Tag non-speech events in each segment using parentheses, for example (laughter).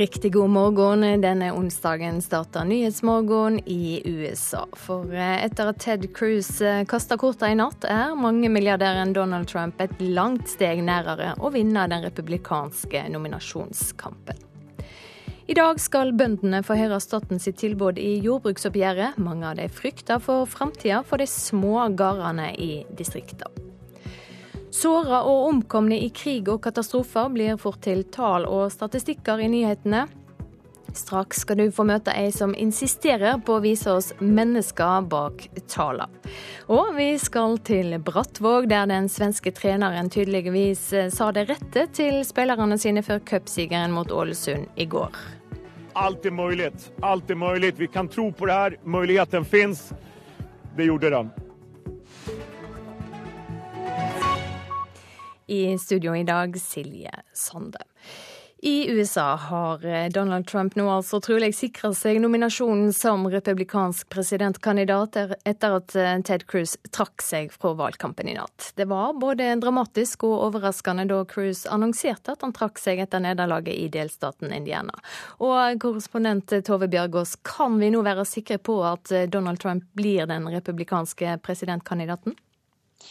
Riktig god morgen. Denne onsdagen starter Nyhetsmorgen i USA. For eh, etter at Ted Cruz eh, kasta korta i natt, er mangemilliardæren Donald Trump et langt steg nærere å vinne den republikanske nominasjonskampen. I dag skal bøndene få høre staten sitt tilbud i jordbruksoppgjøret. Mange av de frykter for framtida for de små gårdene i distriktene. Såra og omkomne i krig og katastrofer blir fort til tall og statistikker i nyhetene. Straks skal du få møte ei som insisterer på å vise oss mennesker bak tala. Og vi skal til Brattvåg, der den svenske treneren tydeligvis sa det rette til spillerne sine før cupsigeren mot Ålesund i går. Alt er mulig. Alt er mulig. Vi kan tro på det her. Muligheten fins. Det gjorde den. I studio i dag, Silje Sande. I USA har eh, Donald Trump nå altså trolig sikra seg nominasjonen som republikansk presidentkandidat etter at eh, Ted Cruz trakk seg fra valgkampen i natt. Det var både dramatisk og overraskende da Cruz annonserte at han trakk seg etter nederlaget i delstaten Indiana. Og korrespondent Tove Bjørgaas, kan vi nå være sikre på at eh, Donald Trump blir den republikanske presidentkandidaten?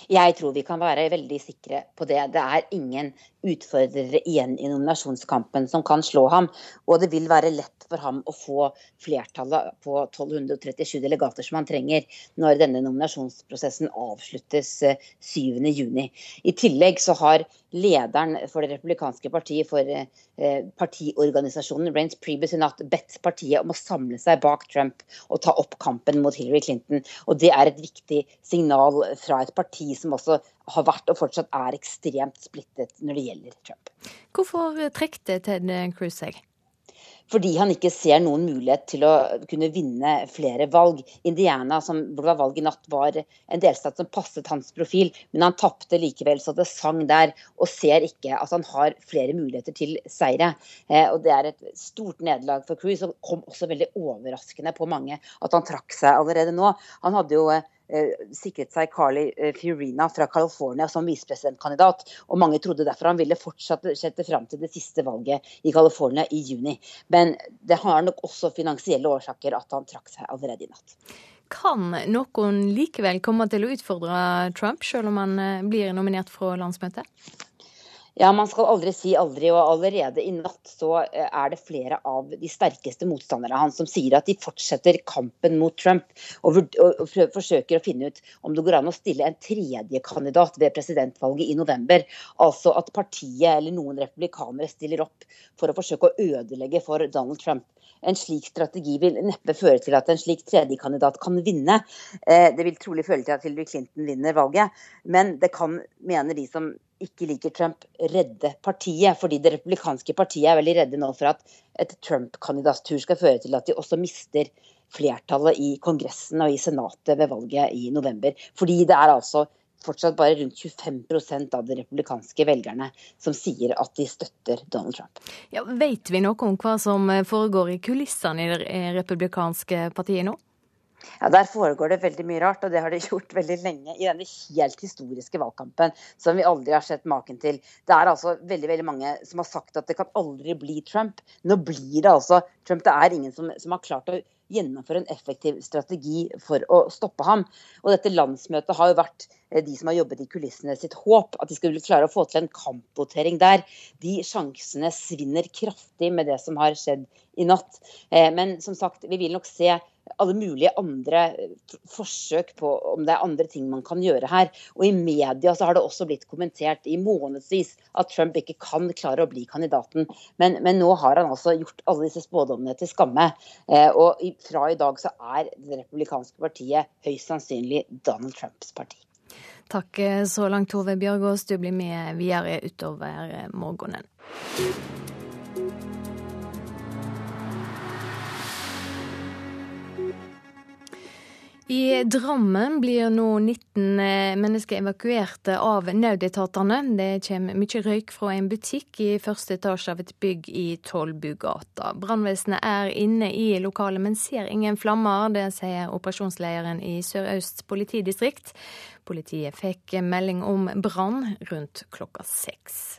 Jeg tror vi kan være veldig sikre på det. Det er ingen utfordrere igjen i nominasjonskampen som kan slå ham. Og det vil være lett for ham å få flertallet på 1237 delegater som han trenger når denne nominasjonsprosessen avsluttes 7.6. Eh, I tillegg så har lederen for det republikanske partiet, for eh, partiorganisasjonen Rains Priebus i natt, bedt partiet om å samle seg bak Trump og ta opp kampen mot Hillary Clinton. Og det er et viktig signal fra et parti som også har vært og fortsatt er ekstremt splittet når det gjelder Trump. Hvorfor trekte Ted Cruz seg? fordi han ikke ser noen mulighet til å kunne vinne flere valg. Indiana, som var valg i natt, var en delstat som passet hans profil, men han tapte likevel så det sang der, og ser ikke at han har flere muligheter til seire. Eh, og Det er et stort nederlag for Cruise, og kom også veldig overraskende på mange at han trakk seg allerede nå. Han hadde jo eh, Eh, sikret seg Carly eh, Fiorina fra California som visepresidentkandidat. Og mange trodde derfor han ville fortsette fram til det siste valget i California i juni. Men det har nok også finansielle årsaker at han trakk seg allerede i natt. Kan noen likevel komme til å utfordre Trump, selv om han eh, blir nominert fra landsmøtet? Ja, man skal aldri si aldri, og allerede i natt så eh, er det flere av de sterkeste motstanderne hans som sier at de fortsetter kampen mot Trump og, forsøker å finne ut om det går an å stille en tredje kandidat ved presidentvalget i november. Altså at partiet eller noen republikanere stiller opp for å forsøke å ødelegge for Donald Trump. En slik strategi vil neppe føre til at en slik tredjekandidat kan vinne. Eh, det vil trolig føre til at Hillary Clinton vinner valget, men det kan, mener de som ikke liker Trump, redde partiet. Fordi det republikanske partiet er veldig redde nå for at et Trump-kandidatur skal føre til at de også mister flertallet i Kongressen og i Senatet ved valget i november. Fordi det er altså fortsatt bare rundt 25% av de republikanske velgerne som sier at de støtter Donald Trump. Ja, vet vi noe om hva som foregår i kulissene i det republikanske partiet nå? Ja, Der foregår det veldig mye rart, og det har det (laughs) gjort veldig lenge i denne helt historiske valgkampen som vi aldri har sett maken til. Det er altså veldig veldig mange som har sagt at det kan aldri bli Trump. Nå blir det altså Trump. Det er ingen som, som har klart å gjennomføre en effektiv strategi for å stoppe ham. Og dette landsmøtet har jo vært de som har jobbet i kulissene sitt håp. At de skulle klare å få til en kampvotering der. De sjansene svinner kraftig med det som har skjedd i natt. Eh, men som sagt, vi vil nok se alle mulige andre forsøk på om det er andre ting man kan gjøre her. Og i media så har det også blitt kommentert i månedsvis at Trump ikke kan klare å bli kandidaten. Men, men nå har han altså gjort alle disse spådommene til skamme. Eh, og fra i dag så er det republikanske partiet høyst sannsynlig Donald Trumps parti. Takk så langt, Tove Bjørgaas. Du blir med videre utover morgenen. I Drammen blir nå 19 eh, mennesker evakuerte av nødetatene. Det kommer mye røyk fra en butikk i første etasje av et bygg i Tollbugata. Brannvesenet er inne i lokalet, men ser ingen flammer. Det sier operasjonslederen i Sør-Øst politidistrikt. Politiet fikk melding om brann rundt klokka seks.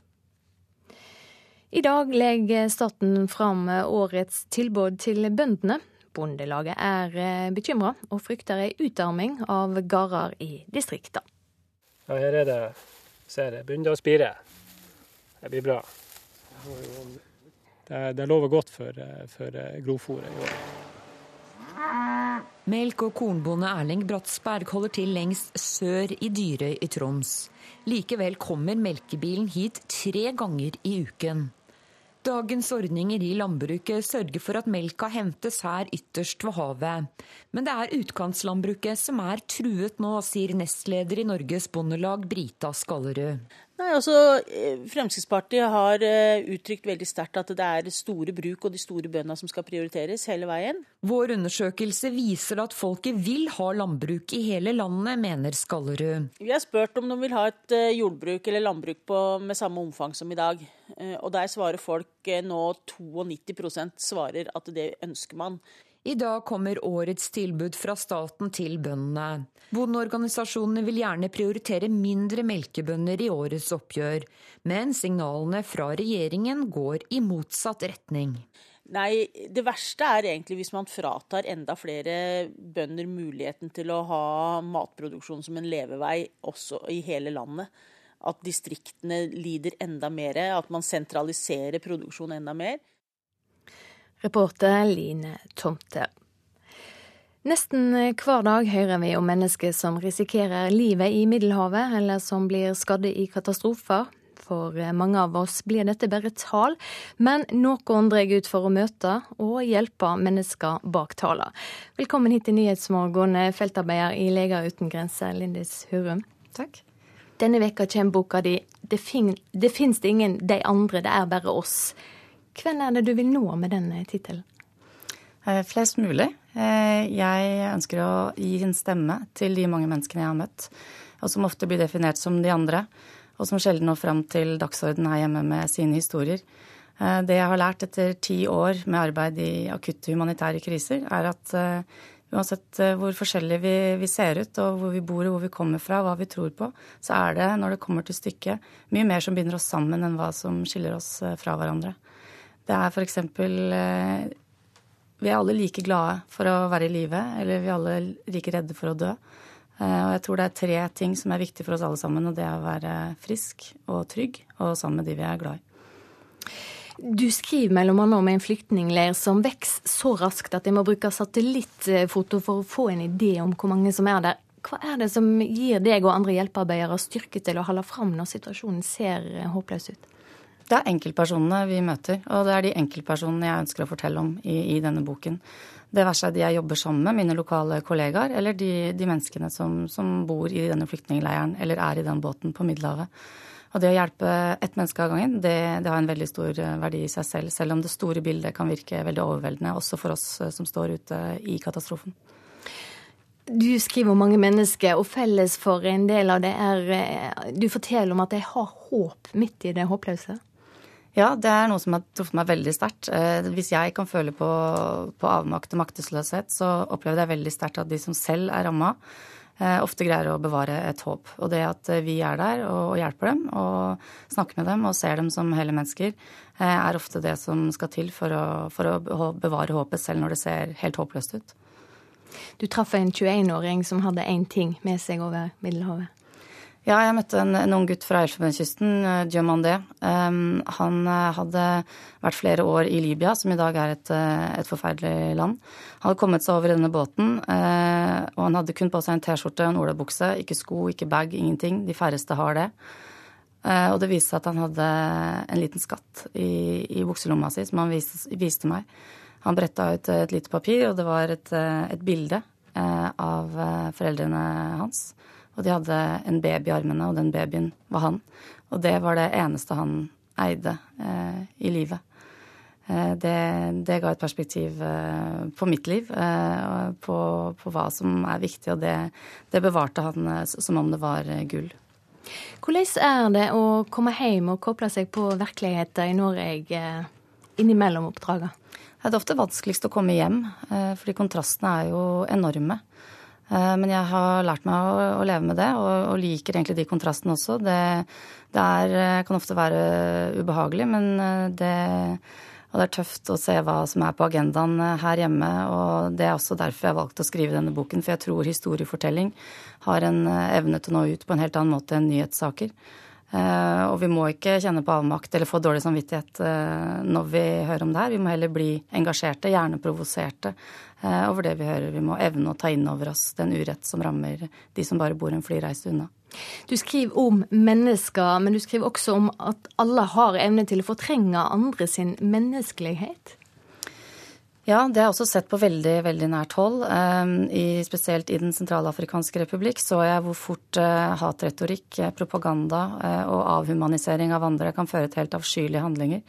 I dag legger staten fram årets tilbud til bøndene. Bondelaget er eh, bekymra og frykter ei utarming av gårder i distrikta. Ja, her er det ser det begynner å spire. Det blir bra. Det, det lover godt for, for grovfòret i år. Melk- og kornbonde Erling Bratsberg holder til lengst sør i Dyrøy i Troms. Likevel kommer melkebilen hit tre ganger i uken. Dagens ordninger i landbruket sørger for at melka hentes her ytterst ved havet. Men det er utkantslandbruket som er truet nå, sier nestleder i Norges Bondelag, Brita Skallerud. Nei, altså, eh, Fremskrittspartiet har eh, uttrykt veldig sterkt at det er store bruk og de store bøndene som skal prioriteres hele veien. Vår undersøkelse viser at folket vil ha landbruk i hele landet, mener Skallerud. Vi har spurt om de vil ha et eh, jordbruk eller landbruk på, med samme omfang som i dag. Og der svarer folk nå 92% svarer at det ønsker man. I dag kommer årets tilbud fra staten til bøndene. Bondeorganisasjonene vil gjerne prioritere mindre melkebønder i årets oppgjør, men signalene fra regjeringen går i motsatt retning. Nei, det verste er egentlig hvis man fratar enda flere bønder muligheten til å ha matproduksjon som en levevei også i hele landet. At distriktene lider enda mer, at man sentraliserer produksjonen enda mer. Reporter Line Tomter. Nesten hver dag hører vi om mennesker som risikerer livet i Middelhavet, eller som blir skadde i katastrofer. For mange av oss blir dette bare tall, men noen drar ut for å møte og hjelpe mennesker bak tallene. Velkommen hit til Nyhetsmorgen, feltarbeider i Leger uten grenser, Lindis Hurum. Takk. Denne veka kommer boka di 'Det, fin det fins ingen de andre, det er bare oss'. Hvem er det du vil nå med den tittelen? Eh, flest mulig. Eh, jeg ønsker å gi en stemme til de mange menneskene jeg har møtt, og som ofte blir definert som de andre, og som sjelden når fram til dagsorden her hjemme med sine historier. Eh, det jeg har lært etter ti år med arbeid i akutte humanitære kriser, er at uansett hvor forskjellig vi, vi, ser ut, og hvor vi bor og hvor vi kommer fra, hva vi tror på, så er det, når det kommer til stykket, mye mer som binder oss sammen enn hva som skiller oss fra hverandre. Det er f.eks. Eh, vi er alle like glade for å være i live, eller vi er alle like redde for å dø. Eh, og jeg tror det er tre ting som er viktig for oss alle sammen, og det er å være frisk og trygg, og sammen med de vi er glad i. Du skriver mellom annet om en flyktningleir som vokser så raskt at de må bruke satellittfoto for å få en idé om hvor mange som er der. Hva er det som gir deg og andre hjelpearbeidere styrke til å holde fram når situasjonen ser håpløs ut? Det er enkeltpersonene vi møter, og det er de enkeltpersonene jeg ønsker å fortelle om i, i denne boken. Det være seg de jeg jobber sammen med, mine lokale kollegaer, eller de, de menneskene som, som, bor i denne flyktningleiren eller er i den båten på Middelhavet. Og det å hjelpe ett menneske av gangen, det, det, har en veldig stor eh, verdi i seg selv. Selv om det store bildet kan virke veldig overveldende, også for oss eh, som står ute i katastrofen. Du skriver om mange mennesker, og felles for en del av det er eh, Du forteller om at de har håp midt i det håpløse? Ja, det er noe som har truffet meg veldig sterkt. Eh, hvis jeg kan føle på, på avmakt og maktesløshet, så opplever jeg veldig sterkt at de som selv er ramma, eh, ofte greier å bevare et håp. Og det at vi er der og hjelper dem og snakker med dem og ser dem som hele mennesker, eh, er ofte det som skal til for å, for å bevare håpet selv når det ser helt håpløst ut. Du traff en 21-åring som hadde én ting med seg over Middelhavet. Ja, jeg møtte en, en ung gutt fra Elfenbenskysten, uh, Diomandé. Um, han uh, hadde vært flere år i Libya, som i dag er et, uh, et forferdelig land. Han hadde kommet seg over i denne båten, og han hadde kun på seg en T-skjorte og en olabukse. Ikke sko, ikke bag, ingenting. De færreste har det. Og det viste seg at han hadde en liten skatt i, i bukselomma si, som han viste, viste meg. Han bretta ut et lite papir, og det var et, et bilde av foreldrene hans. Og de hadde en baby i armene, og den babyen var han. Og det var det eneste han eide eh, i livet. Eh, det, det, ga et perspektiv eh, på mitt liv, eh, på, på, hva som er viktig, og det, det bevarte han eh, som om det var eh, gull. Hvordan er det å komme hjem og koble seg på virkeligheten i Norge innimellom oppdragene? Det er ofte vanskeligst å komme hjem, fordi kontrastene er jo enorme. Eh, men jeg har lært meg å, leve med det, og, og, liker egentlig de kontrastene også. Det, det er, eh, kan ofte være ubehagelig, men eh, det, og det er tøft å se hva som er på agendaen her hjemme. Og det er også derfor jeg valgte å skrive denne boken, for jeg tror historiefortelling har en evne til å nå ut på en helt annen måte enn nyhetssaker. Og vi må ikke kjenne på avmakt eller få dårlig samvittighet når vi hører om det her. Vi må heller bli engasjerte, gjerne provoserte over det vi hører. Vi må evne å ta inn over oss den urett som rammer de som bare bor en flyreise unna. Du skriver om mennesker, men du skriver også om at alle har evne til å fortrenge andre sin menneskelighet. Ja, det har jeg også sett på veldig veldig nært hold. Eh, I, spesielt i Den sentralafrikanske republikk så jeg hvor fort uh, hatretorikk, propaganda uh, og avhumanisering av andre kan føre til helt avskyelige handlinger.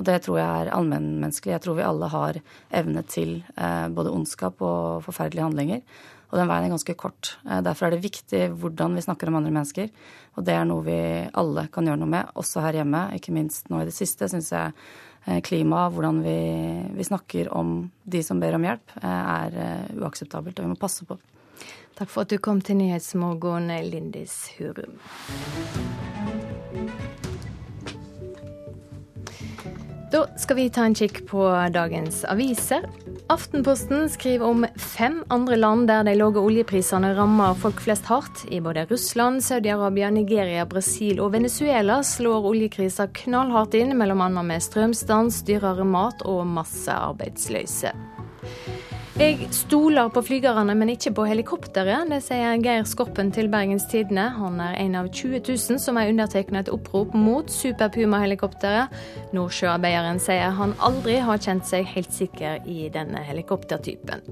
Og det tror jeg er allmennmenneskelig. Jeg tror vi alle har evne til eh, både ondskap og forferdelige handlinger. Og den veien er ganske kort. Eh, derfor er det viktig hvordan vi snakker om andre mennesker. Og det er noe vi alle kan gjøre noe med, også her hjemme. Ikke minst nå i det siste syns jeg eh, klima, hvordan vi, vi, snakker om de som ber om hjelp, er uakseptabelt, og vi må passe på. Takk for at du kom til Nyhetsmorgen, Lindis Hurum. Da skal vi ta en kikk på dagens aviser. Aftenposten skriver om fem andre land der de lave oljeprisene rammer folk flest hardt. I både Russland, Saudi-Arabia, Nigeria, Brasil og Venezuela slår oljekrisa knallhardt inn, bl.a. med strømstans, dyrere mat og massearbeidsløse. Jeg stoler på flygerne, men ikke på helikopteret. Det sier Geir Skoppen til Bergens Tidende. Han er en av 20 000 som har undertegnet et opprop mot Super Puma-helikopteret. Nordsjøarbeideren sier han aldri har kjent seg helt sikker i denne helikoptertypen.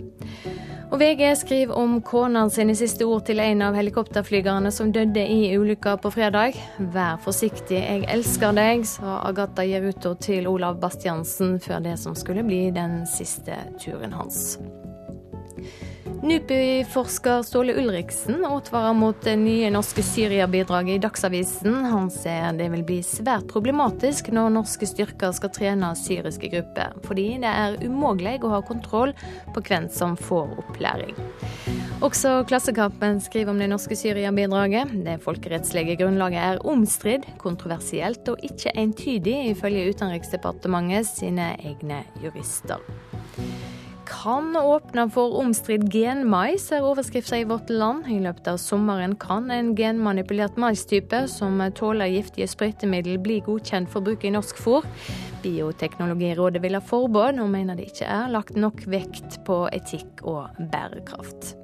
Og VG skriver om kona sine siste ord til en av helikopterflygerne som døde i ulykka på fredag. Vær forsiktig, jeg elsker deg, sa Agatha Jeruto til Olav Bastiansen før det som skulle bli den siste turen hans. NUPI-forsker Ståle Ulriksen advarer mot det nye norske Syria-bidraget i Dagsavisen. Han ser det vil bli svært problematisk når norske styrker skal trene syriske grupper, fordi det er umulig å ha kontroll på hvem som får opplæring. Også Klassekampen skriver om det norske Syria-bidraget. Det folkerettslige grunnlaget er omstridt, kontroversielt og ikke entydig, ifølge Utenriksdepartementet sine egne jurister kan åpne for omstridt genmais, er overskriften i Vårt Land. I løpet av sommeren kan en genmanipulert maistype som tåler giftige sprøytemidler, bli godkjent for bruk i norsk fôr. Bioteknologirådet vil ha forbud, og mener det ikke er lagt nok vekt på etikk og bærekraft.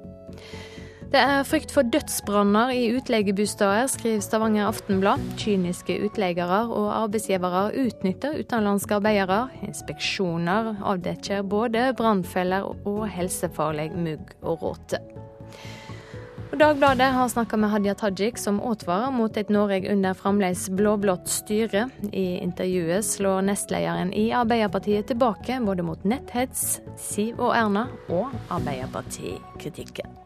Det er frykt for dødsbranner i utleiebosteder, skriver Stavanger Aftenblad. Kyniske utleiere og arbeidsgivere utnytter utenlandske arbeidere. Inspeksjoner avdekker både brannfeller og helsefarlig mugg og råte. Dagbladet har snakka med Hadia Tajik, som advarer mot et Norge under fremdeles blå-blått styre. I intervjuet slår nestlederen i Arbeiderpartiet tilbake både mot netthets, Siv og Erna og Arbeiderpartikritikken.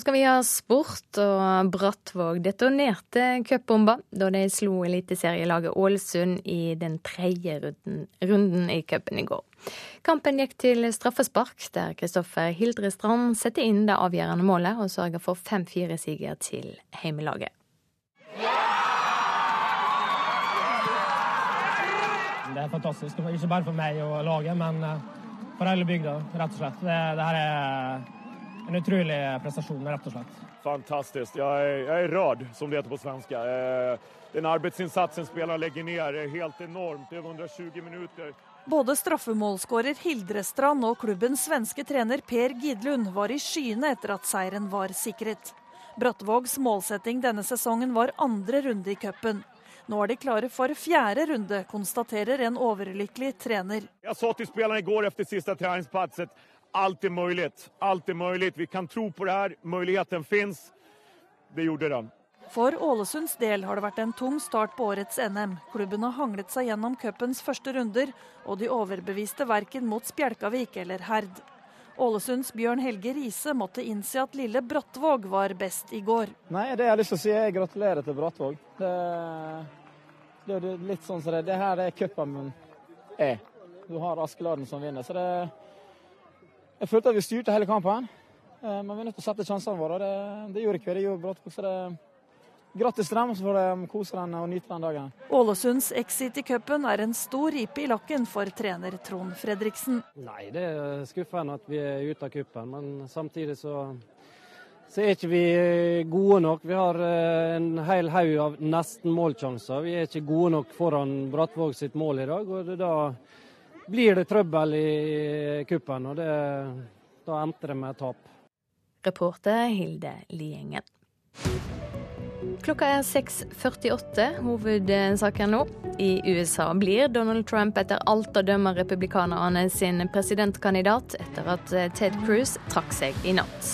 Skal vi ha sport, og Brattvåg detonerte cupbomba da de slo eliteserielaget Ålesund i den tredje runden, runden i cupen i går. Kampen gikk til straffespark, der Kristoffer Hildrestrand setter inn det avgjørende målet og sørger for 5-4-siger til heimelaget. Det er fantastisk. Ikke bare for meg og laget, men eh, for hele bygda, rett og slett. Det, det her er en utrolig prestasjon, rett og slett. Fantastisk. Jeg er, jeg er rørt, som det heter på svensk. Eh, den arbeidsinnsatsen spillerne legger ned, er helt enormt. er 120 minutter. Både straffemålskårer Hildrestrand og klubbens svenske trener Per Gidlund var i skyene etter at seieren var sikret. Brattvågs målsetting denne sesongen var andre runde i cupen. Nå er de klare for fjerde runde, konstaterer en overlykkelig trener. Jeg sa til spillerne i går etter siste treningspasset alt er mulig. Alt er mulig. Vi kan tro på det her. Muligheten fins. Det gjorde den. For Ålesunds del har det vært en tung start på årets NM. Klubben har hanglet seg gjennom cupens første runder, og de overbeviste verken mot Spjelkavik eller Herd. Ålesunds Bjørn Helge Riise måtte innse at lille Brattvåg var best i går. Nei, det jeg har lyst til å si, er gratulerer til Brattvåg. Det, det er litt sånn som det, det her er cupen min er. Du har Askeladden som vinner. Så det, jeg følte at vi styrte hele kampen. Eh, men vi er nødt til å sette sjansene våre. Det, det gjorde ikke vi. Det gjorde Brattvåg. Så det grattis til dem, så får de kose den og nyte den dagen. Ålesunds exit i cupen er en stor ripe i lakken for trener Trond Fredriksen. Nei, det er skuffende at vi er ute av cupen, men samtidig så så er ikke vi gode nok. Vi har eh, en hel haug av nesten målsjanser. Vi er ikke gode nok foran Brattvåg sitt mål i dag. og Da blir det trøbbel i kuppen, og det, da endte det med tap. Reporter Hilde Liengen. Klokka er 6.48. Hovedsaken nå. I USA blir Donald Trump etter alt å dømme republikanerne sin presidentkandidat etter at Ted Cruz trakk seg i natt.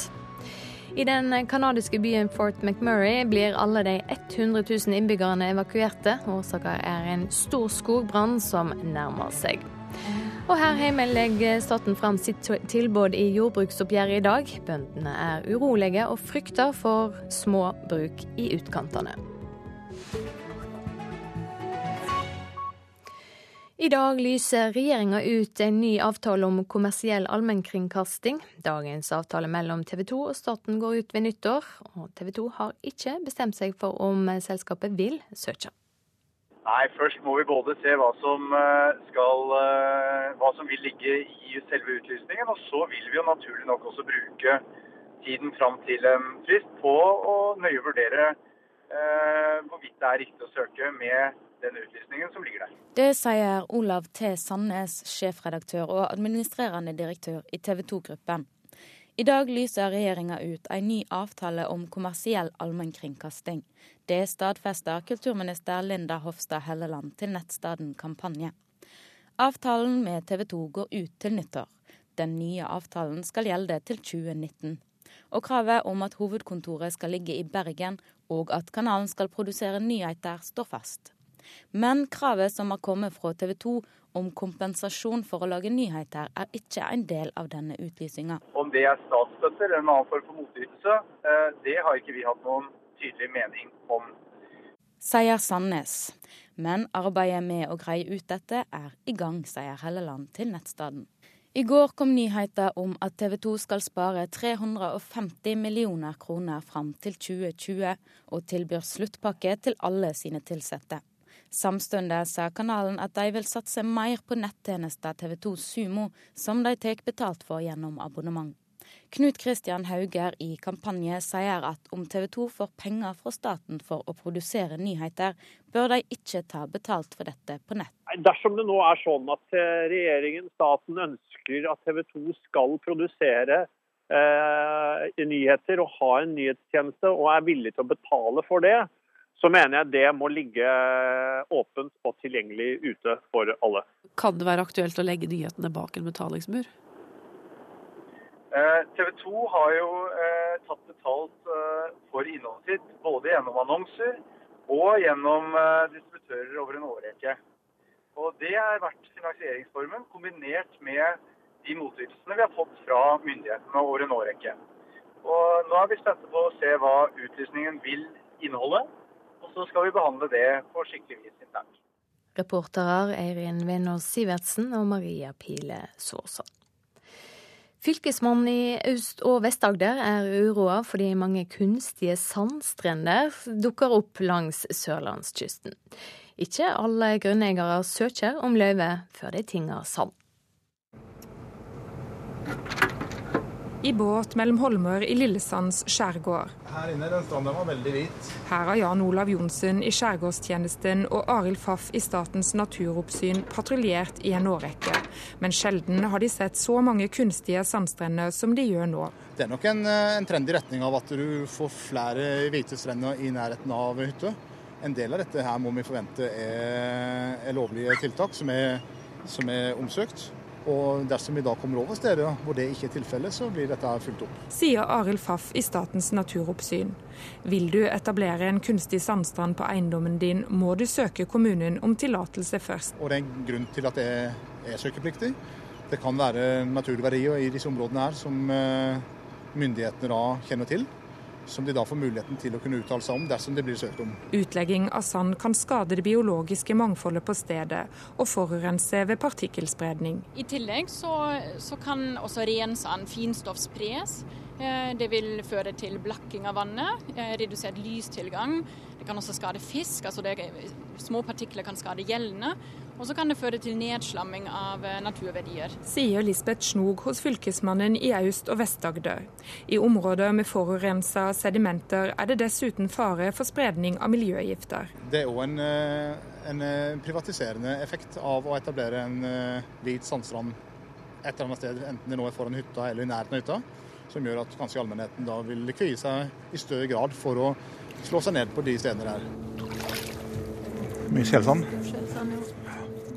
I den canadiske byen Fort McMurray blir alle de 100 000 innbyggerne evakuerte. Årsaken er en stor skogbrann som nærmer seg. Og her hjemme legger staten fram sitt tilbud i jordbruksoppgjøret i dag. Bøndene er urolige og frykter for små bruk i utkantene. I dag lyser regjeringa ut en ny avtale om kommersiell allmennkringkasting. Dagens avtale mellom TV 2 og staten går ut ved nyttår, og TV 2 har ikke bestemt seg for om selskapet vil søke. Nei, først må vi både se hva som, eh, skal, eh, hva som vil ligge i selve utlysningen. Og så vil vi jo naturlig nok også bruke tiden fram til en frist på å nøye vurdere eh, hvorvidt det er riktig å søke med den utlysningen som ligger der. Det sier Olav T. Sandnes, sjefredaktør og administrerende direktør i TV 2-gruppen. I dag lyser regjeringa ut en ny avtale om kommersiell allmennkringkasting. Det stadfester kulturminister Linda Hofstad Helleland til nettstaden Kampanje. Avtalen med TV 2 går ut til nyttår. Den nye avtalen skal gjelde til 2019. Og kravet om at hovedkontoret skal ligge i Bergen, og at kanalen skal produsere nyheter, står fast. Men kravet som har kommet fra TV 2 om kompensasjon for å lage nyheter, er ikke en del av denne utlysinga. Om det er statsstøtte eller en annen form for motytelse, eh, det har ikke vi hatt noen tydelig mening om. Sier Sandnes. Men arbeidet med å greie ut dette er i gang, sier Helleland til nettstedet. I går kom nyheter om at TV 2 skal spare 350 millioner kroner fram til 2020, og tilbyr sluttpakke til alle sine ansatte. Samtidig sa kanalen at de vil satse mer på nettjenester TV2 Sumo, som de tar betalt for gjennom abonnement. Knut Kristian Hauger i Kampanje sier at om TV 2 får penger fra staten for å produsere nyheter, bør de ikke ta betalt for dette på nett. Dersom det nå er sånn at eh, regjeringen, staten, ønsker at TV 2 skal produsere eh, nyheter og ha en nyhetstjeneste, og er villig til å betale for det, så mener jeg det må ligge åpent og tilgjengelig ute for alle. Kan det være aktuelt å legge nyhetene bak en betalingsmur? Eh, TV 2 har jo eh, tatt betalt eh, for innholdet sitt, både gjennom annonser og gjennom distributører over en årrekke. Og Det har vært finansieringsformen, kombinert med de motytelsene vi har fått fra myndighetene over en årrekke. Og Nå er vi spente på å se hva utlysningen vil inneholde og så skal vi behandle det på skikkelig vis internt. Reportere Eirin Venås Sivertsen og Maria Pile Sårsand. Fylkesmannen i Øst- og Vest-Agder er uroa fordi mange kunstige sandstrender dukker opp langs sørlandskysten. Ikke alle grunneiere søker om løyve før de tinger sand. I båt mellom Holmør i Lillesands skjærgård. Her inne den stranden var veldig hvit. Her har Jan Olav Johnsen i Skjærgårdstjenesten og Arild Faff i Statens naturoppsyn patruljert i en årrekke. Men sjelden har de sett så mange kunstige sandstrender som de gjør nå. Det er nok en, eh, en trend i retning av at du får flere hvite strender i nærheten av hytta. En del av dette her må vi forvente er, er lovlige tiltak som er, som er omsøkt. Og dersom vi da kommer over steder hvor det ikke er tilfellet, så blir dette fulgt opp. Sier Arild Faff i Statens naturoppsyn. Vil du etablere en kunstig sandstrand på eiendommen din, må du søke kommunen om tillatelse først. Og Det er en grunn til at det er søkepliktig. Det kan være naturverdier i disse områdene her som eh, myndighetene da kjenner til. Som de da får muligheten til å kunne uttale seg om dersom det blir søkt om. Utlegging av sand kan skade det biologiske mangfoldet på stedet og forurense ved partikkelspredning. I tillegg så, så kan også ren sand, finstoff, spres. Eh, det vil føre til blakking av vannet, eh, redusert lystilgang. Det kan også skade fisk, altså det, små partikler kan skade gjeldene. Og så kan det føre til nedslamming av eh, naturverdier. Sier Lisbeth Snog hos Fylkesmannen i Aust- og Vest-Agder. I områder med forurensa sedimenter er det dessuten fare for spredning av miljøgifter. Det er òg en, en, privatiserende effekt av å etablere en hvit sandstrand et eller annet sted, enten det nå er foran hytta eller i nærheten av hytta, som gjør at kanskje allmennheten da vil kvie seg i større grad for å slå seg ned på de stedene der. Mye skjellsand.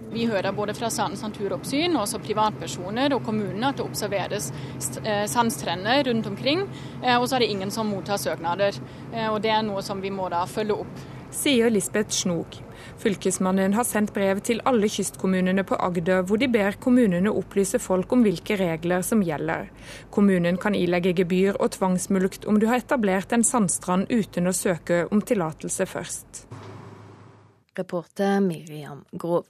Vi hører både fra Sandens naturoppsyn og også privatpersoner og kommunene at det observeres sandstrender rundt omkring. Og så er det ingen som mottar søknader. Og det er noe som vi må da følge opp. Sier Lisbeth Snog. Fylkesmannen har sendt brev til alle kystkommunene på Agder, hvor de ber kommunene opplyse folk om hvilke regler som gjelder. Kommunen kan ilegge gebyr og tvangsmulkt om du har etablert en sandstrand uten å søke om tillatelse først. Reporter Miriam Grov.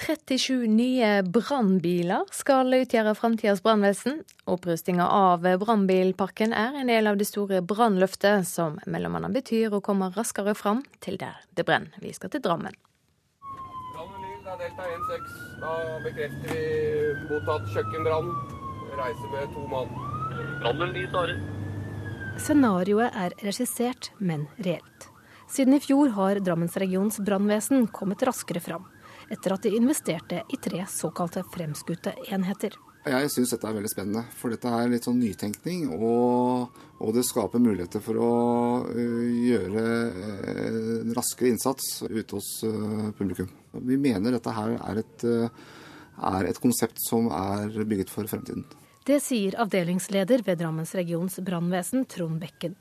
37 nye brannbiler skal utgjøre framtidas brannvesen. Opprustinga av brannbilparken er en del av det store brannløftet, som mellom annet betyr å komme raskere fram til der det brenner. Vi skal til Drammen. Det er Delta 16. Da bekrefter vi mottatt kjøkkenbrann. Reiser med to mann. Brannmelder Are. Scenarioet er regissert, men reelt. Siden i fjor har Drammensregionens brannvesen kommet raskere fram etter at de investerte i tre såkalte fremskutte enheter. Jeg syns dette er veldig spennende, for dette er litt sånn nytenkning. Og, og det skaper muligheter for å uh, gjøre en raskere innsats ute hos uh, publikum. Vi mener dette her er et, er et konsept som er bygget for fremtiden. Det sier avdelingsleder ved Drammens regions brannvesen, Trond Bekken.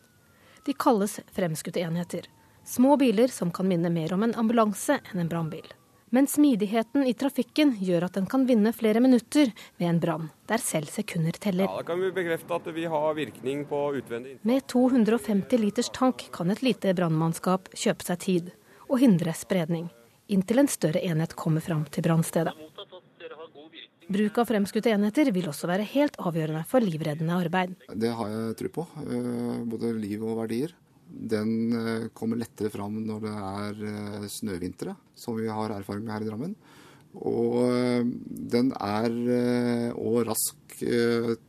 De kalles fremskutte enheter. Små biler som kan minne mer om en ambulanse enn en brannbil. Men smidigheten i trafikken gjør at den kan vinne flere minutter ved en brann, der selv sekunder teller. Ja, Da kan vi bekrefte at vi har virkning på utvendig Med 250 liters tank kan et lite brannmannskap kjøpe seg tid og hindre spredning, inntil en større enhet kommer fram til brannstedet. Bruk av fremskutte enheter vil også være helt avgjørende for livreddende arbeid. Det har jeg tro på. Både liv og verdier. Den kommer lettere fram når det er snøvintre, som vi har erfaring med her i Drammen. Og den er òg rask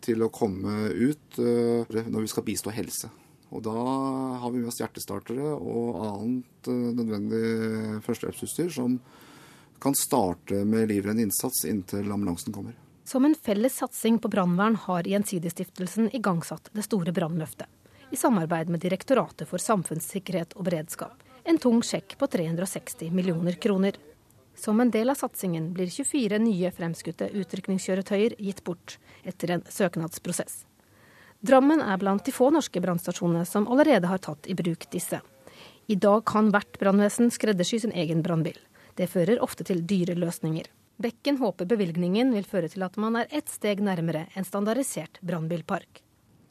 til å komme ut når vi skal bistå helse. Og da har vi med oss hjertestartere og annet nødvendig førstehjelpsutstyr som kan starte med livreddende innsats inntil ambulansen kommer. Som en felles satsing på brannvern har Gjensidigestiftelsen igangsatt det store brannløftet i samarbeid med Direktoratet for samfunnssikkerhet og beredskap. En tung sjekk på 360 millioner kroner. Som en del av satsingen blir 24 nye fremskutte utrykningskjøretøyer gitt bort etter en søknadsprosess. Drammen er blant de få norske brannstasjonene som allerede har tatt i bruk disse. I dag kan hvert brannvesen skreddersy sin egen brannbil. Det fører ofte til dyre løsninger. Bekken håper bevilgningen vil føre til at man er ett steg nærmere en standardisert brannbilpark.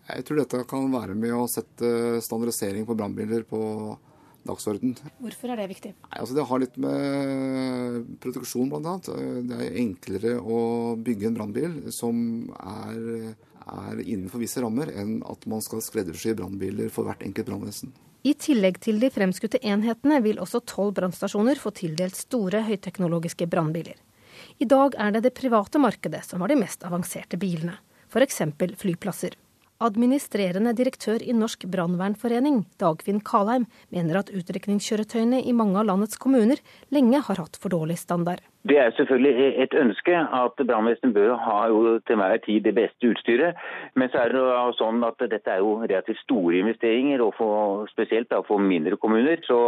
Jeg tror dette kan være med å sette standardisering på brannbiler på dagsorden. Hvorfor er det viktig? Nei, altså det har litt med produksjon bl.a. Det er enklere å bygge en brannbil som er, er, innenfor visse rammer, enn at man skal skreddersy brannbiler for hvert enkelt brannvesen. I tillegg til de fremskutte enhetene vil også tolv brannstasjoner få tildelt store høyteknologiske brannbiler. I dag er det det private markedet som har de mest avanserte bilene, f.eks. flyplasser. Administrerende direktør i Norsk brannvernforening, Dagfinn Kalheim, mener at utrykningskjøretøyene i mange av landets kommuner lenge har hatt for dårlig standard. Det er selvfølgelig et ønske at brannvesenet bør ha jo til hver tid det beste utstyret. Men så er det jo sånn at dette er jo relativt store investeringer, og for, spesielt da for mindre kommuner. Så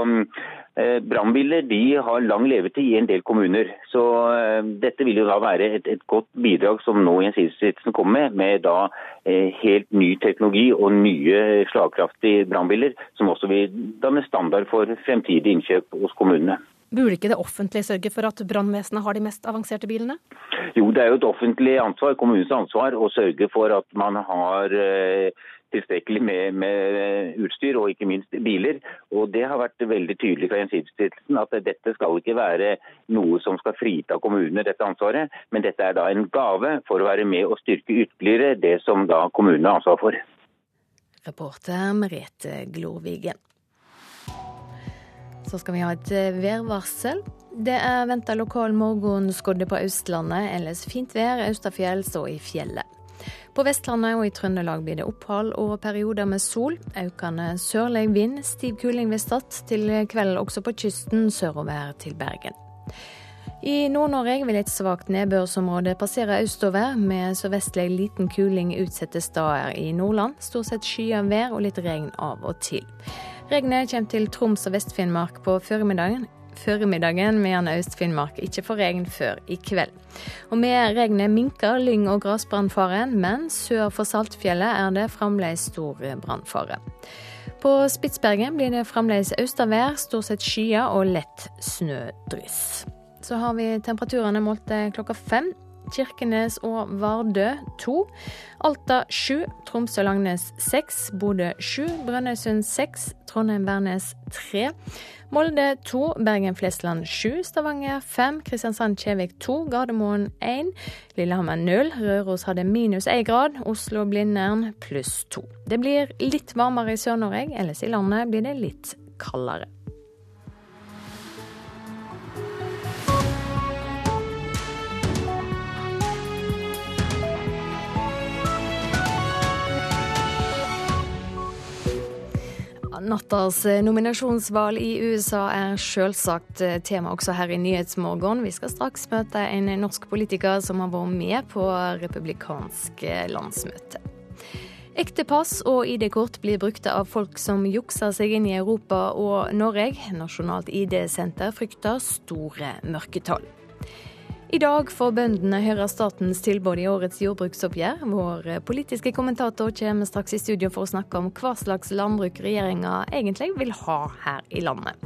eh, brannbiler de har lang levetid i en del kommuner. Så eh, dette vil jo da være et, et godt bidrag som nå Gjensidigestiftelsen kommer med, med da eh, helt ny teknologi og nye slagkraftige brannbiler, som også vil danne standard for fremtidig innkjøp hos kommunene. Burde ikke det offentlige sørge for at brannvesenet har de mest avanserte bilene? Jo, det er jo et offentlig ansvar, kommunens ansvar, å sørge for at man har tilstrekkelig med, med, utstyr og ikke minst biler. Og Det har vært veldig tydelig fra Gjensidigestiftelsen at dette skal ikke være noe som skal frita kommunene dette ansvaret, men dette er da en gave for å være med og styrke ytterligere det som da kommunene har ansvar for. Reporter Merete Glorvigen. Så skal vi ha et eh, værvarsel. Det er venta lokal morgenskodde på Østlandet, ellers fint vær østafjells og i fjellet. På Vestlandet og i Trøndelag blir det opphold og perioder med sol. Økende sørlig vind, stiv kuling ved Stad. Til kveld også på kysten sørover til Bergen. I Nord-Norge vil et svakt nedbørsområde passere østover, med sørvestlig liten kuling utsatte steder i Nordland. Stort sett skyet vær og litt regn av og til. Regnet kommer til Troms og Vest-Finnmark på formiddagen formiddagen, mens Øst-Finnmark ikke får regn før i kveld. Og Med regnet minker lyng- og grasbrannfaren, men sør for Saltfjellet er det fremdeles stor brannfare. På Spitsbergen blir det fremdeles austavær, stort sett skyet og lett snødryss. Så har vi temperaturene målt klokka fem. Kirkenes og Vardø 2. Alta 7, Tromsø-Langnes 6, Bodø 7, Brønnøysund 6, Trondheim-Værnes 3. Molde 2, Bergen-Flesland 7, Stavanger 5, Kristiansand-Kjevik 2, Gardermoen 1, Lillehammer 0, Røros hadde minus 1 grad, Oslo-Blindern pluss 2. Det blir litt varmere i Sør-Norge, ellers i landet blir det litt kaldere. Nattas nominasjonsvalg i USA er selvsagt eh, tema også her i Nyhetsmorgen. Vi skal straks møte en norsk politiker som har vært med på republikansk eh, landsmøte. Ekte pass og ID-kort blir brukt av folk som jukser seg inn i Europa og Norge. Nasjonalt ID-senter frykter store mørketall. I dag får bøndene høre statens tilbud i årets jordbruksoppgjør. Vår politiske kommentator kommer straks i studio for å snakke om hva slags landbruk regjeringa egentlig vil ha her i landet.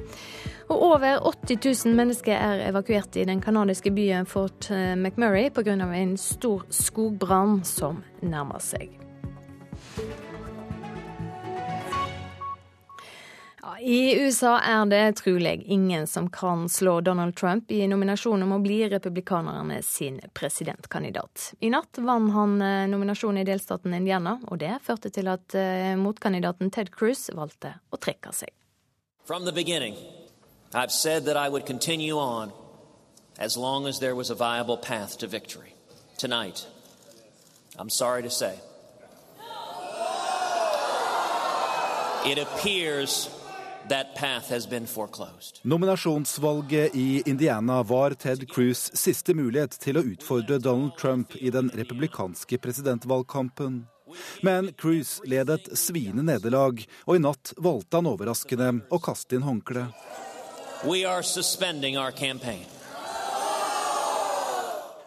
Og over 80 000 mennesker er evakuert i den canadiske byen Fort McMurray pga. en stor skogbrann som nærmer seg. I USA er det trolig ingen som kan slå Donald Trump i nominasjonen om å bli republikanerne sin presidentkandidat. I natt vant han eh, nominasjonen i delstaten Indiana, og det førte til at eh, motkandidaten Ted Cruz valgte å trekke seg. From the beginning, I've said that I would continue on as long as there was a viable path to victory. Tonight, I'm sorry to say, it appears Nominasjonsvalget i Indiana var Ted Cruz' siste mulighet til å utfordre Donald Trump i den republikanske presidentvalgkampen. Men Cruz led et sviende nederlag, og i natt valgte han overraskende å kaste inn håndkleet.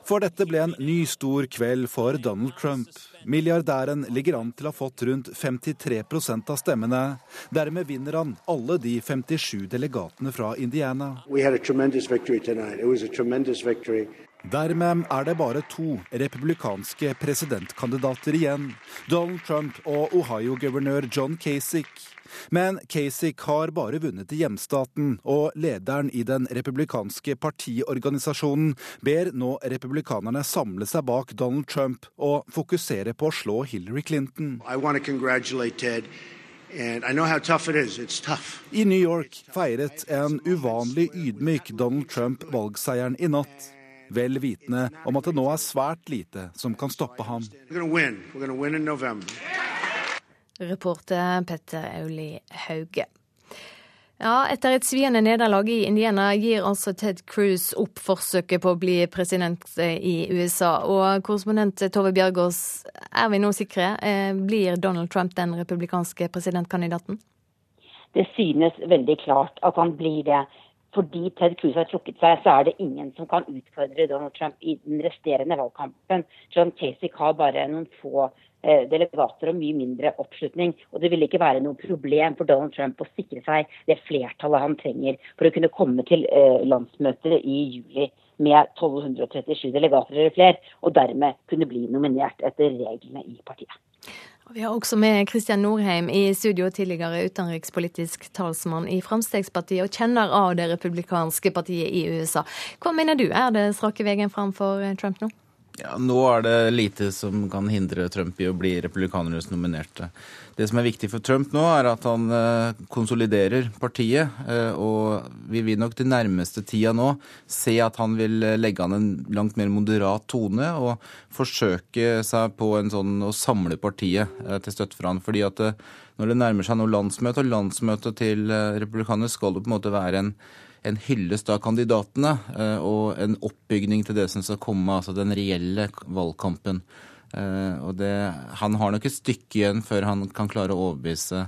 For dette ble en ny stor kveld for Donald Trump. Milliardæren ligger an til å ha fått rundt 53% av stemmene. Dermed vinner han alle de 57 delegatene fra Indiana. Dermed er det bare to republikanske presidentkandidater igjen. Donald Trump og Ohio-guvernør John Kasich. Men Kasich har bare vunnet i hjemstaten, og lederen i den republikanske partiorganisasjonen ber nå republikanerne samle seg bak Donald Trump og fokusere på å slå Hillary Clinton. I New York feiret en uvanlig ydmyk Donald Trump valgseieren i natt. Vel vitende om at det nå er svært lite som kan stoppe ham. Reporter Petter Auli Hauge. Ja, Etter et sviende nederlag i Indiana gir altså Ted Cruz opp forsøket på å bli president i USA. Og korrespondent Tove Bjørgaas, er vi nå sikre? Eh, blir Donald Trump den republikanske presidentkandidaten? Det synes veldig klart at han blir det. Fordi Ted Cruz har trukket seg, så er det ingen som kan utfordre Donald Trump i den resterende valgkampen. John Casey har bare noen få Eh, delegater og mye mindre oppslutning. Og det vil ikke være noe problem for Donald Trump å sikre seg det flertallet han trenger for å kunne komme til eh, landsmøtet i juli med 1237 delegater eller flere, og dermed kunne bli nominert etter reglene i partiet. Vi har også med Kristian Norheim i studio, tidligere utenrikspolitisk talsmann i Fremskrittspartiet og kjenner av det republikanske partiet i USA. Hva mener du er det strake veien fram for Trump nå? Ja, Nå er det lite som kan hindre Trump i å bli republikanernes nominerte. Det som er viktig for Trump nå, er at han eh, konsoliderer partiet. Eh, og vi vil nok de nærmeste tida nå se at han vil eh, legge an en langt mer moderat tone og forsøke seg på en sånn å samle partiet til støtte for han. Fordi at når det nærmer seg noe landsmøte, og landsmøtet til republikanerne skal det på en måte være en en hyllest av kandidatene eh, og en oppbygning til det som skal komme, altså den reelle valgkampen. Eh, det, han har nok et stykke igjen før han kan klare å overbevise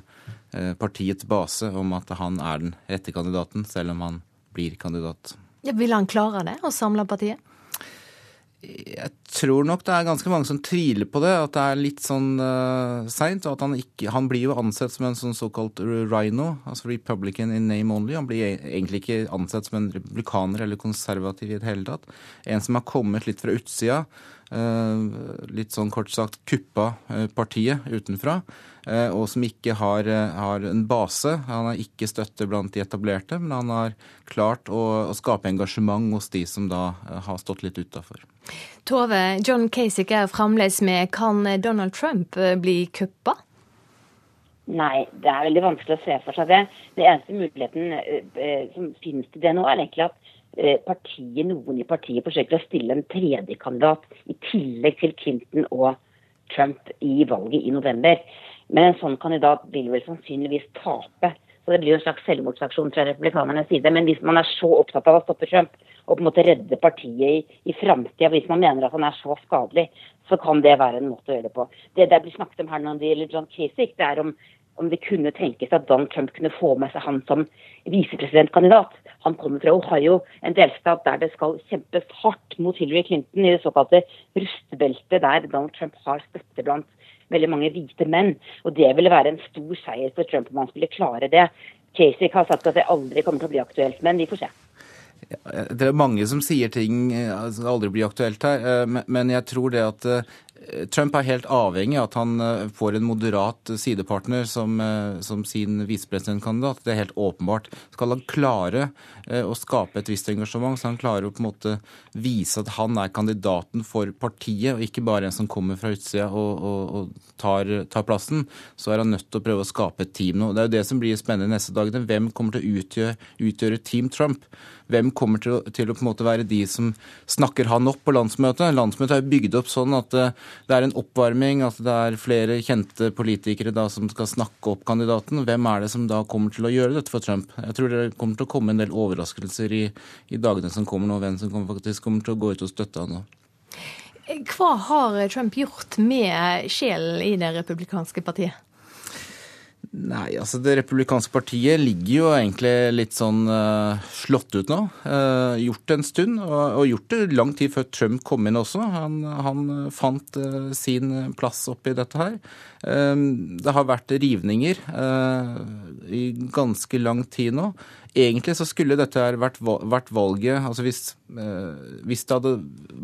eh, partiets base om at han er den rette kandidaten, selv om han blir kandidat. Ja, vil han klare det, å samle partiet? Jeg tror nok det er ganske mange som tviler på det, at det er litt sånn uh, seint. Og at han ikke Han blir jo ansett som en sånn såkalt rhino, altså republican in name only. Han blir e-, egentlig ikke ansett som en republikaner eller konservativ i det hele tatt. En som har kommet litt fra utsida. Uh, litt sånn kort sagt kuppa uh, partiet utenfra. Uh, og som ikke har, eh, har, en base. Han har ikke støtte blant de etablerte, men han har klart å, å skape engasjement hos de som da eh, har stått litt utafor. Tove, John Casick er fremdeles med. Kan Donald Trump bli kuppa? Nei, det er veldig vanskelig å se for seg det. Det eneste muligheten eh, som finnes til det nå, er egentlig at eh, partiet, noen i partiet forsøker å stille en tredje kandidat i tillegg til Clinton og Trump i valget i november. Men en sånn kandidat vil vel sannsynligvis tape. Så det blir jo en slags selvmordsaksjon fra republikanernes side. Men hvis man er så opptatt av å stoppe Trump og på en måte redde partiet i, i framtida, hvis man mener at han er så skadelig, så kan det være en måte å gjøre det på. Det det blir snakket om her når det gjelder John Kasich, det er om, om det kunne tenkes at Donald Trump kunne få med seg han som visepresidentkandidat. Han kommer fra Ohio, en delstat der det skal kjempes hardt mot Hillary Clinton i det såkalte rustebeltet, der Donald Trump har støtte blant veldig mange hvite menn. Og det ville være en stor seier for Trump om han skulle klare det. Kasich har sagt at det aldri kommer til å bli aktuelt, men vi får se. Det er mange som sier ting eh, som aldri blir aktuelt her, eh, men jeg tror det at eh, Trump er helt avhengig av at han får en moderat sidepartner som, som sin visepresidentkandidat. Det er helt åpenbart. Skal han klare å skape et visst engasjement, så han klarer å på en måte vise at han er kandidaten for partiet, og ikke bare en som kommer fra utsida og, og, og tar, tar, plassen, så er han nødt til å prøve å skape et team nå. Det er jo det som blir spennende neste dag. Hvem kommer til å utgjøre, utgjøre Team Trump? Hvem kommer til til å, på en måte være de som snakker han opp på landsmøtet? Landsmøtet er bygd opp sånn at det er en oppvarming, at det er flere kjente politikere da som skal snakke opp kandidaten. Hvem er det som da kommer til å gjøre dette for Trump? Jeg tror det kommer til å komme en del overraskelser i, i dagene som kommer nå, hvem som kommer, faktisk kommer til å gå ut og støtte han nå. Hva har Trump gjort med sjelen i det republikanske partiet? Nei, altså Det republikanske partiet ligger jo egentlig litt sånn uh, slått ut nå. Uh, gjort det en stund, og, og, gjort det lang tid før Trump kom inn også. Han, han fant uh, sin plass oppi dette her. Det har vært rivninger i ganske lang tid nå. Egentlig så skulle dette vært, valget altså hvis, eh, hvis, det hadde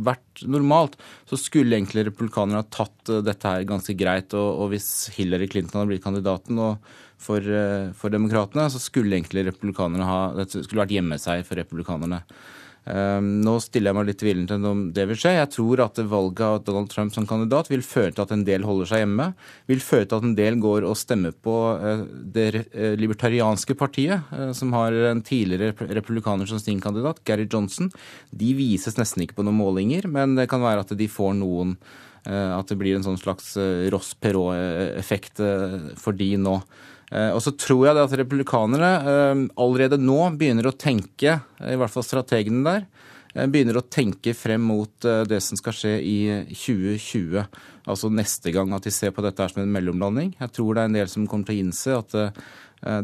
vært normalt, så skulle egentlig republikanerne ha tatt eh, dette her ganske greit. Og, og hvis Hillary Clinton hadde blitt kandidaten for, eh, for demokratene, så skulle egentlig republikanerne ha Dette skulle vært hjemmeseier for republikanerne. Ehm, nå stiller jeg meg litt tvilende til om det vil skje. Jeg tror at valget av Donald Trump som kandidat vil føre til at en del holder seg hjemme. Vil føre til at en del går og stemmer på eh, det eh, libertarianske partiet, eh, som har en tidligere republikaner som sin kandidat, Gary Johnson. De vises nesten ikke på noen målinger, men det kan være at de får noen At det blir en sånn slags Ross Perot-effekt for de nå. Eh, og så tror jeg at republikanere eh, allerede nå begynner å tenke, i hvert fall strategene der, eh, begynner å tenke frem mot det som skal skje i 2020. Altså neste gang at de ser på dette som en mellomlanding. Jeg tror det er en del som kommer til å innse at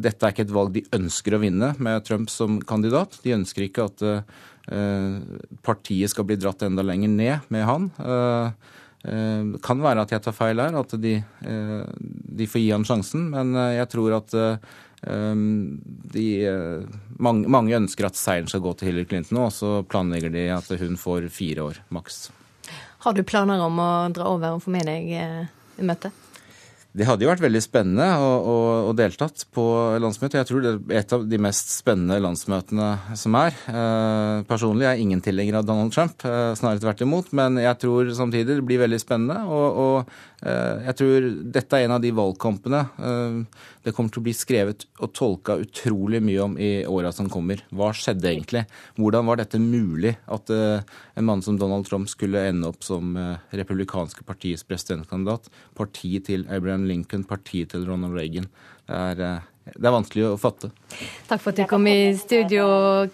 dette er ikke et valg de ønsker å vinne med Trump som kandidat. De ønsker ikke at partiet skal bli dratt enda lenger ned med han. Eh, det kan være at jeg tar feil her, at de, eh, de får gi han sjansen. Men eh, jeg tror at de, mange, mange, ønsker at seieren skal gå til Hillary Clinton, og så planlegger de at hun får fire år maks. Har du planer om å dra over og få med deg i møtet? Det hadde jo vært veldig spennende å, å, deltatt på landsmøtet. Jeg tror det er et av de mest spennende landsmøtene som er. Eh, personlig er jeg ingen tilhenger av Donald Trump, eh, snarere tvert imot. Men jeg tror samtidig det blir veldig spennende. Og, og eh, jeg tror dette er en av de valgkampene eh, det kommer til å bli skrevet og tolka utrolig mye om i åra som kommer. Hva skjedde egentlig? Hvordan var dette mulig at eh, en mann som Donald Trump skulle ende opp som eh, republikanske partiets presidentkandidat? Partiet til Abraham Lincoln, partiet til Ronald Reagan. Det er, eh, det er vanskelig å fatte. Takk for at du kom i studio,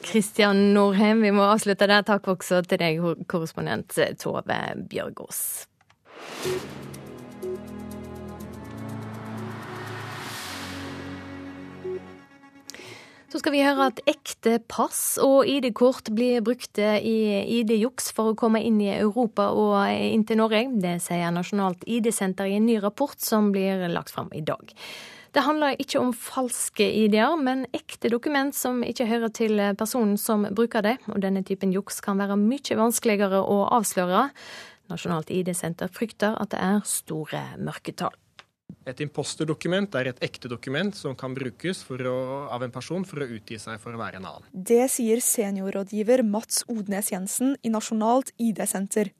Kristian Norheim. Vi må avslutte der. Takk også til deg, korrespondent Tove Bjørgaas. Så skal vi høre at ekte pass og ID-kort blir brukt i ID-juks for å komme inn i Europa og inn til Norge. Det sier Nasjonalt ID-senter i en ny rapport som blir lagt fram i dag. Det handler ikke om falske ID-er, men ekte dokument som ikke hører til personen som bruker det. Og denne typen juks kan være mye vanskeligere å avsløre. Nasjonalt ID-senter frykter at det er store mørketall. Et imposterdokument er et ekte dokument som kan brukes å, av en person for å utgi seg for å være en annen. Det sier seniorrådgiver Mats Odnes Jensen i Nasjonalt ID-senter.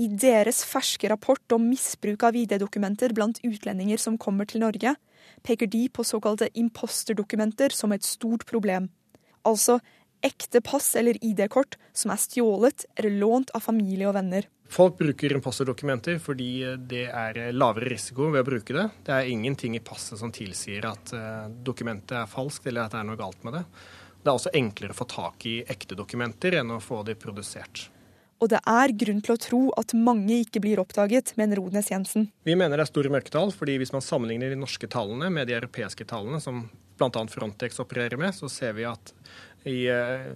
I deres ferske rapport om misbruk av ID-dokumenter blant utlendinger som kommer til Norge, peker de på såkalte imposterdokumenter som et stort problem. Altså ekte pass eller ID-kort som er stjålet eller lånt av familie og venner. Folk bruker imposterdokumenter fordi det er lavere risiko ved å bruke det. Det er ingenting i passet som tilsier at eh, dokumentet er falskt eller at det er noe galt med det. Det er også enklere å få tak i ekte dokumenter enn å få de produsert. Og det er grunn til å tro at mange ikke blir oppdaget, mener Rodnes Jensen. Vi mener det er store mørketall, fordi hvis man sammenligner de norske tallene med de europeiske tallene, som bl.a. Frontex opererer med, så ser vi at i,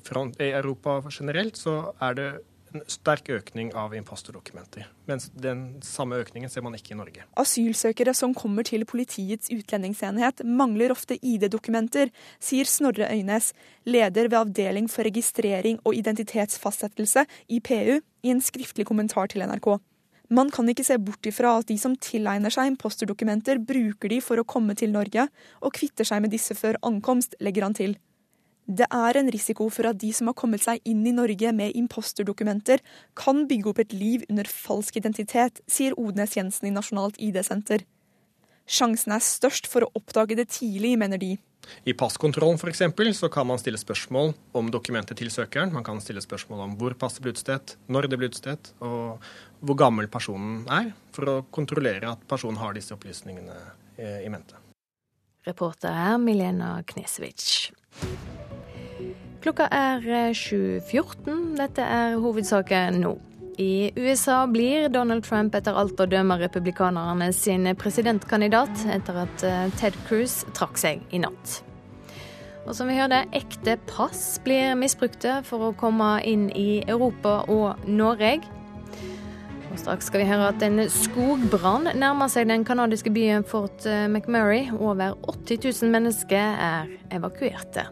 front, i Europa generelt så er det en sterk økning av imposterdokumenter. Mens den samme økningen ser man ikke i Norge. Asylsøkere som kommer til politiets utlendingsenhet mangler ofte ID-dokumenter, sier Snorre Øynes, leder ved Avdeling for registrering og identitetsfastsettelse i PU, i en skriftlig kommentar til NRK. Man kan ikke se bort ifra at de som tilegner seg imposterdokumenter, bruker de for å komme til Norge, og kvitter seg med disse før ankomst, legger han til. Det er en risiko for at de som har kommet seg inn i Norge med imposterdokumenter, kan bygge opp et liv under falsk identitet, sier Odnes Jensen i Nasjonalt ID-senter. Sjansen er størst for å oppdage det tidlig, mener de. I passkontrollen f.eks. så kan man stille spørsmål om dokumentet til søkeren. Man kan stille spørsmål om hvor passet ble utstedt, når det ble utstedt, og hvor gammel personen er, for å kontrollere at personen har disse opplysningene eh, i mente. Reporter er Milena Knesevic. Klokka er 7.14. Dette er hovedsaken nå. I USA blir Donald Trump etter alt å dømme republikanerne sin presidentkandidat etter at eh, Ted Cruz trakk seg i natt. Og som vi hørte, ekte pass blir misbrukte for å komme inn i Europa og Norge. Og straks skal vi høre at en skogbrann nærmer seg den canadiske byen Fort eh, McMurray. Over 80 000 mennesker er evakuerte.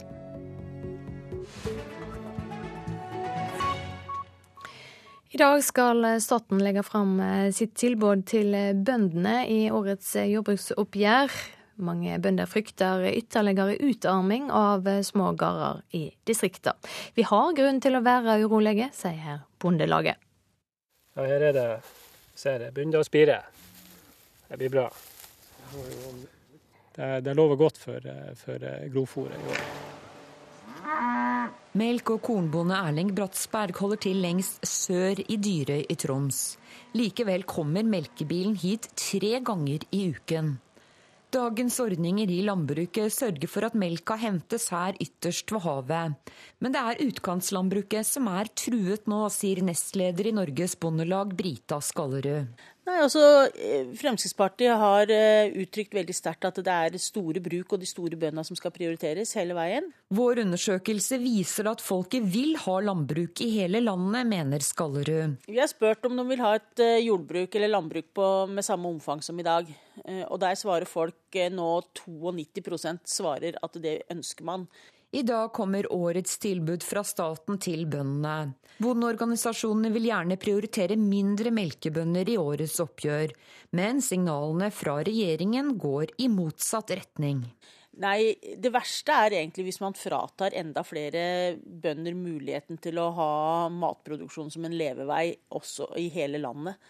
I dag skal staten legge fram eh, sitt tilbud til bøndene i årets jordbruksoppgjør. Mange bønder frykter ytterligere utarming av små gårder i distriktene. Vi har grunn til å være urolige, sier Bondelaget. Ja, her er det ser det begynner å spire. Det blir bra. Det, det lover godt for, for grovfòret i år. Melk- og kornbonde Erling Bratsberg holder til lengst sør i Dyrøy i Troms. Likevel kommer melkebilen hit tre ganger i uken. Dagens ordninger i landbruket sørger for at melka hentes her ytterst ved havet. Men det er utkantslandbruket som er truet nå, sier nestleder i Norges Bondelag, Brita Skallerød. Nei, altså, Fremskrittspartiet har eh, uttrykt veldig sterkt at det er store bruk og de store bøndene som skal prioriteres hele veien. Vår undersøkelse viser at folket vil ha landbruk i hele landet, mener Skallerud. Vi har spurt om de vil ha et eh, jordbruk eller landbruk på, med samme omfang som i dag. Eh, og der svarer folk nå 92% svarer at det ønsker man. I dag kommer årets tilbud fra staten til bøndene. Bondeorganisasjonene vil gjerne prioritere mindre melkebønder i årets oppgjør, men signalene fra regjeringen går i motsatt retning. Nei, det verste er egentlig hvis man fratar enda flere bønder muligheten til å ha matproduksjon som en levevei også i hele landet.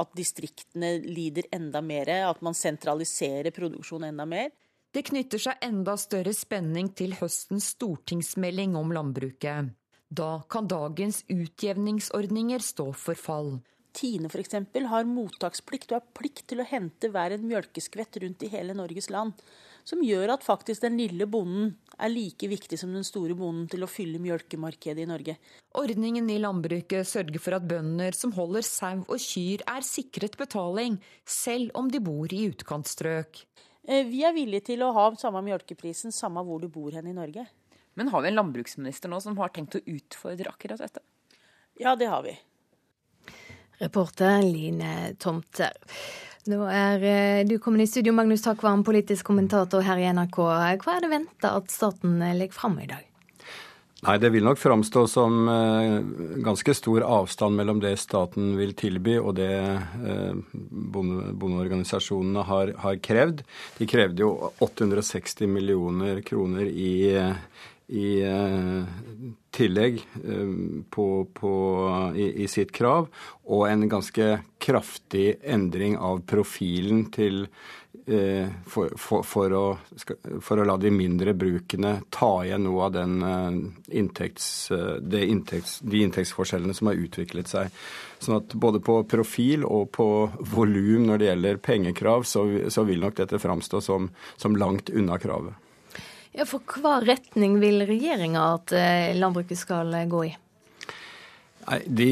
At distriktene lider enda mer, at man sentraliserer produksjonen enda mer. Det knytter seg enda større spenning til høstens stortingsmelding om landbruket. Da kan dagens utjevningsordninger stå for fall. Tine f.eks. har mottaksplikt og har plikt til å hente hver en mjølkeskvett rundt i hele Norges land. Som gjør at faktisk den lille bonden er like viktig som den store bonden til å fylle mjølkemarkedet i Norge. Ordningen i landbruket sørger for at bønder som holder sau og kyr er sikret betaling, selv om de bor i utkantstrøk. Eh, vi er villige til å ha samme mjølkeprisen samme hvor du bor hen i Norge. Men har vi en landbruksminister nå som har tenkt å utfordre akkurat dette? Ja, det har vi. Reporter Line Tomter. Nå er eh, du kommet i studio, Magnus Takvam, politisk kommentator her i NRK. Hva er det venta at staten legger fram i dag? Nei, Det vil nok framstå som eh, ganske stor avstand mellom det staten vil tilby og det eh, bondeorganisasjonene har, har, krevd. De krevde jo 860 millioner kroner i, i eh, tillegg på, på, i, i, sitt krav, og en ganske kraftig endring av profilen til for, for, for, å, for, å, la de mindre brukene ta igjen noe av den eh, inntekts, eh, de, inntekts, de inntektsforskjellene som har utviklet seg. Sånn at både på profil og på volum når det gjelder pengekrav, så, så vil nok dette framstå som, som langt unna kravet. Ja, For hva retning vil regjeringa at landbruket skal gå i? Nei, De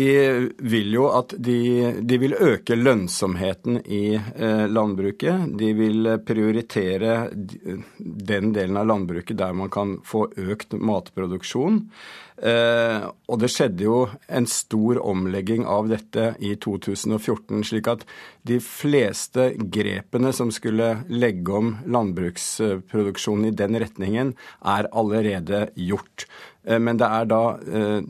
vil jo at de, de vil øke lønnsomheten i eh, landbruket. De vil prioritere den delen av landbruket der man kan få økt matproduksjon. Eh, og det skjedde jo en stor omlegging av dette i 2014, slik at de fleste grepene som skulle legge om landbruksproduksjonen i den retningen, er allerede gjort. Eh, men det er da eh,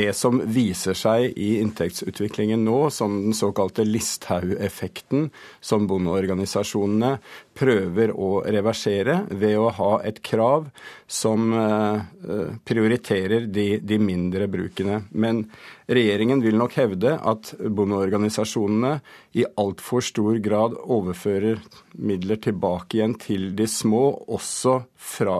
det som viser seg i inntektsutviklingen nå, som den såkalte Listhaug-effekten, som bondeorganisasjonene prøver å reversere ved å ha et krav som eh, prioriterer de, de mindre brukene. Men regjeringen vil nok hevde at bondeorganisasjonene i altfor stor grad overfører midler tilbake igjen til de små, også fra,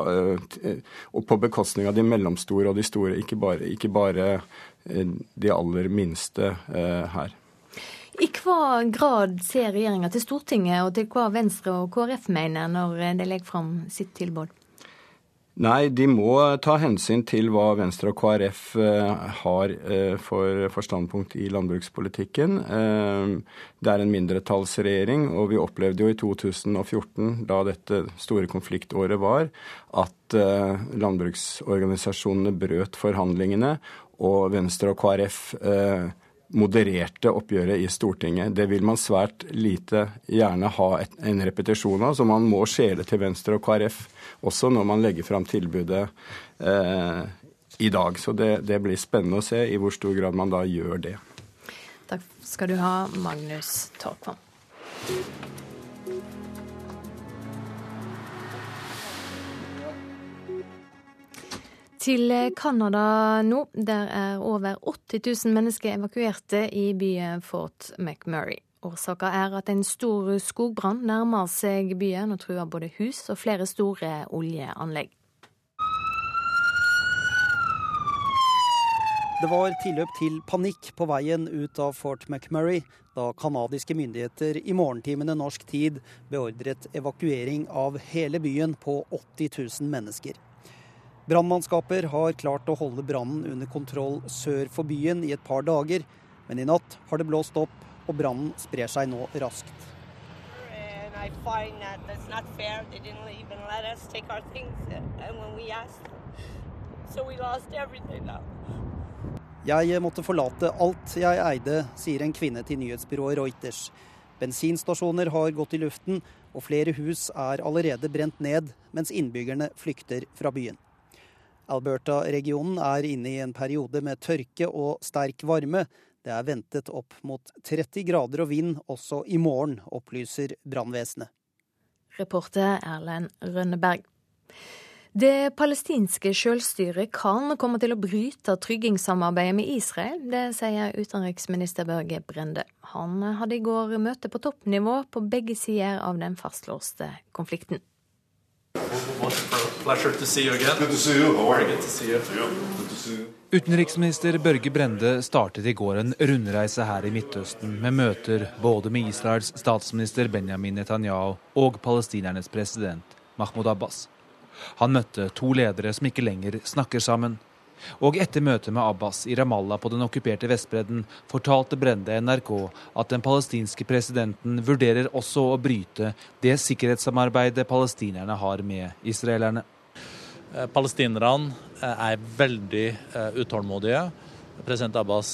og på bekostning av de mellomstore og de store, ikke bare, ikke bare eh, de aller minste eh, her. I hva grad ser regjeringa til Stortinget, og til hva Venstre og KrF mener når de legger fram sitt tilbud? Nei, de må ta hensyn til hva Venstre og KrF eh, har for, for standpunkt i landbrukspolitikken. Det er en mindretallsregjering, og vi opplevde jo i 2014, da dette store konfliktåret var, at Eh, landbruksorganisasjonene brøt forhandlingene, og Venstre og KrF eh, modererte oppgjøret i Stortinget. Det vil man svært lite gjerne ha et, en repetisjon av, så man må skjele til Venstre og KrF også når man legger fram tilbudet eh, i dag. Så det, det, blir spennende å se i hvor stor grad man da gjør det. Takk skal du ha, Magnus Torkvam. Til Canada nå. Der er over 80 000 mennesker evakuerte i byen Fort McMurray. Årsaken er at en stor skogbrann nærmer seg byen og truer både hus og flere store oljeanlegg. Det var tilløp til panikk på veien ut av Fort McMurray da canadiske myndigheter i morgentimene norsk tid beordret evakuering av hele byen på 80 000 mennesker. Brannmannskaper har klart å holde brannen under kontroll sør for byen i et par dager, men i natt har det blåst opp, og brannen sprer seg nå raskt. Jeg måtte forlate alt jeg eide, sier en kvinne til nyhetsbyrået Reuters. Bensinstasjoner har gått i luften, og flere hus er allerede brent ned, mens innbyggerne flykter fra byen. Alberta-regionen er inne i en periode med tørke og sterk varme. Det er ventet opp mot 30 grader og vind også i morgen, opplyser brannvesenet. Reporter Erlend Rønneberg. Det palestinske selvstyret kan komme til å bryte tryggingssamarbeidet med Israel. Det sier utenriksminister Børge Brende. Han hadde i går møte på toppnivå på begge sider av den fastlåste konflikten. Utenriksminister Børge Brende startet i går en rundreise her i Midtøsten med møter både med Israels statsminister Benjamin Netanyahu og palestinernes president Mahmoud Abbas. Han møtte to ledere som ikke lenger snakker sammen. Og etter møtet med Abbas i Ramallah på den okkuperte Vestbredden fortalte Brende NRK at den palestinske presidenten vurderer også å bryte det sikkerhetssamarbeidet palestinerne har med israelerne. Eh, palestinerne eh, er veldig eh, utålmodige. President Abbas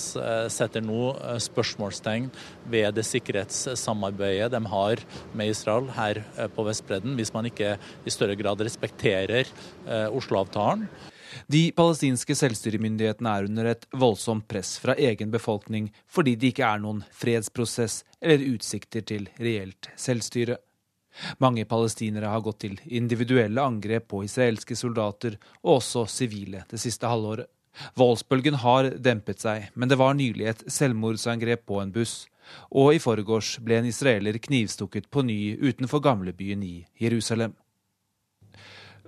setter nå spørsmålstegn ved det sikkerhetssamarbeidet de har med Israel her på Vestbredden, hvis man ikke i større grad respekterer Oslo-avtalen. De palestinske selvstyremyndighetene er under et voldsomt press fra egen befolkning fordi det ikke er noen fredsprosess eller utsikter til reelt selvstyre. Mange palestinere har gått til individuelle angrep på israelske soldater og også sivile det siste halvåret. Voldsbølgen har dempet seg, men det var nylig et selvmordsangrep på en buss. Og i forgårs ble en israeler knivstukket på ny utenfor gamlebyen i Jerusalem.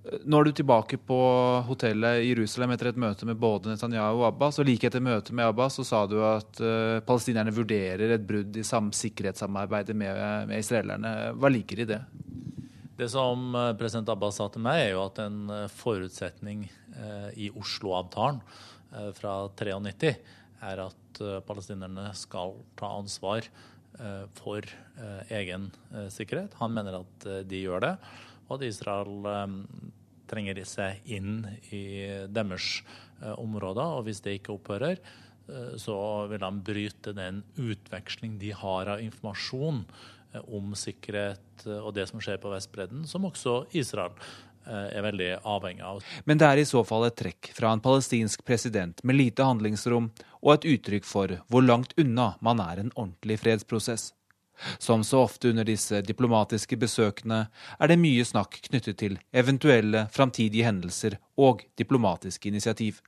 Nå er du tilbake på hotellet i Jerusalem etter et møte med både Netanyahu og Abbas. og Like etter møtet med Abbas så sa du at uh, palestinerne vurderer et brudd i sikkerhetssamarbeidet med, med, israelerne. Hva ligger i det? Det som eh, president Abbas sa til meg, er jo at en eh, forutsetning uh, i Oslo-avtalen uh, fra 93 er at palestinerne skal ta ansvar for egen sikkerhet. Han mener at de gjør det og at Israel trenger seg inn i deres eh, områder. Og hvis det ikke opphører, eh, så vil de bryte den utveksling de har av informasjon eh, om sikkerhet og det som skjer på Vestbredden, som også Israel er veldig avhengig av. Men det er i så fall et trekk fra en palestinsk president med lite handlingsrom, og et uttrykk for hvor langt unna man er en ordentlig fredsprosess. Som så ofte under disse diplomatiske besøkene er det mye snakk knyttet til eventuelle framtidige hendelser og diplomatiske initiativ.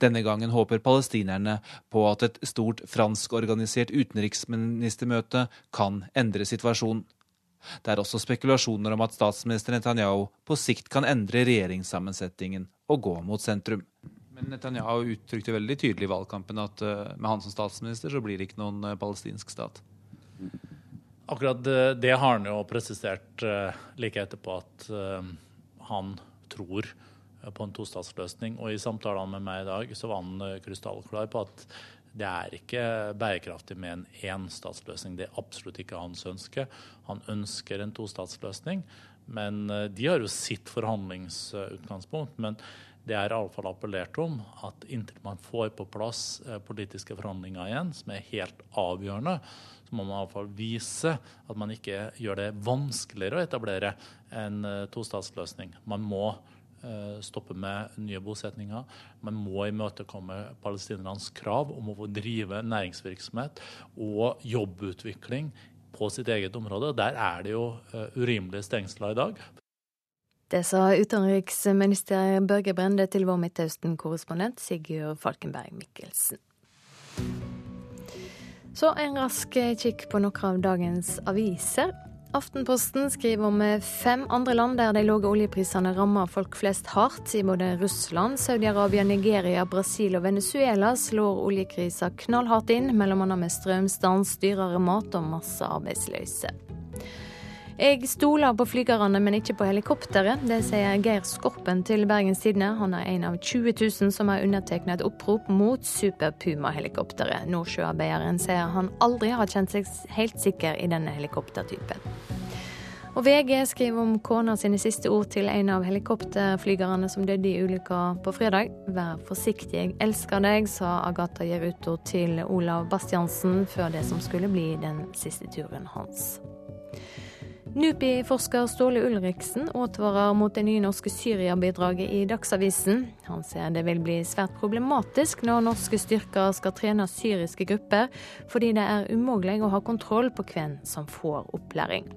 Denne gangen håper palestinerne på at et stort franskorganisert utenriksministermøte kan endre situasjonen. Det er også spekulasjoner om at statsminister Netanyahu på sikt kan endre regjeringssammensetningen og gå mot sentrum. Men Netanyahu uttrykte veldig tydelig i valgkampen at eh, med han som statsminister så blir det ikke noen eh, palestinsk stat. Akkurat det, har han jo presisert uh, like etterpå at uh, han tror på en tostatsløsning. Og i samtalene med meg i dag så var han krystallklar på at det er ikke bærekraftig med en enstatsløsning. Det er absolutt ikke hans ønske. Han ønsker en tostatsløsning. Men de har jo sitt forhandlingsutgangspunkt. Men det er iallfall appellert om at inntil man får på plass politiske forhandlinger igjen, som er helt avgjørende, så må man iallfall vise at man ikke gjør det vanskeligere å etablere en uh, tostatsløsning. Man må uh, stoppe med nye bosetninger. Man må imøtekomme palestinernes krav om å få drive næringsvirksomhet og jobbutvikling på sitt eget område. Der er det jo uh, urimelige stengsler i dag. Det sa utenriksminister Børge Brende til vår Midtøsten-korrespondent Sigurd Falkenberg Mikkelsen. Så en rask kikk på noen av dagens aviser. Aftenposten skriver om fem andre land der de lave oljeprisene rammer folk flest hardt. I både Russland, Saudi-Arabia, Nigeria, Brasil og Venezuela slår oljekrisa knallhardt inn, bl.a. med strømstans, dyrere mat og masse arbeidsløse. Jeg stoler på flygerne, men ikke på helikopteret. Det sier Geir Skorpen til Bergens Tidende. Han er en av 20 000 som har undertegnet et opprop mot Super Puma-helikopteret. Nordsjøarbeideren sier han aldri har kjent seg helt sikker i denne helikoptertypen. Og VG skriver om kona sine siste ord til en av helikopterflygerne som døde i ulykka på fredag. Vær forsiktig, jeg elsker deg, sa Agatha Geruto til Olav Bastiansen før det som skulle bli den siste turen hans. NUPI-forsker Ståle Ulriksen advarer mot det nye norske Syria-bidraget i Dagsavisen. Han ser det vil bli svært problematisk når norske styrker skal trene syriske grupper, fordi det er umulig å ha kontroll på hvem som får opplæring.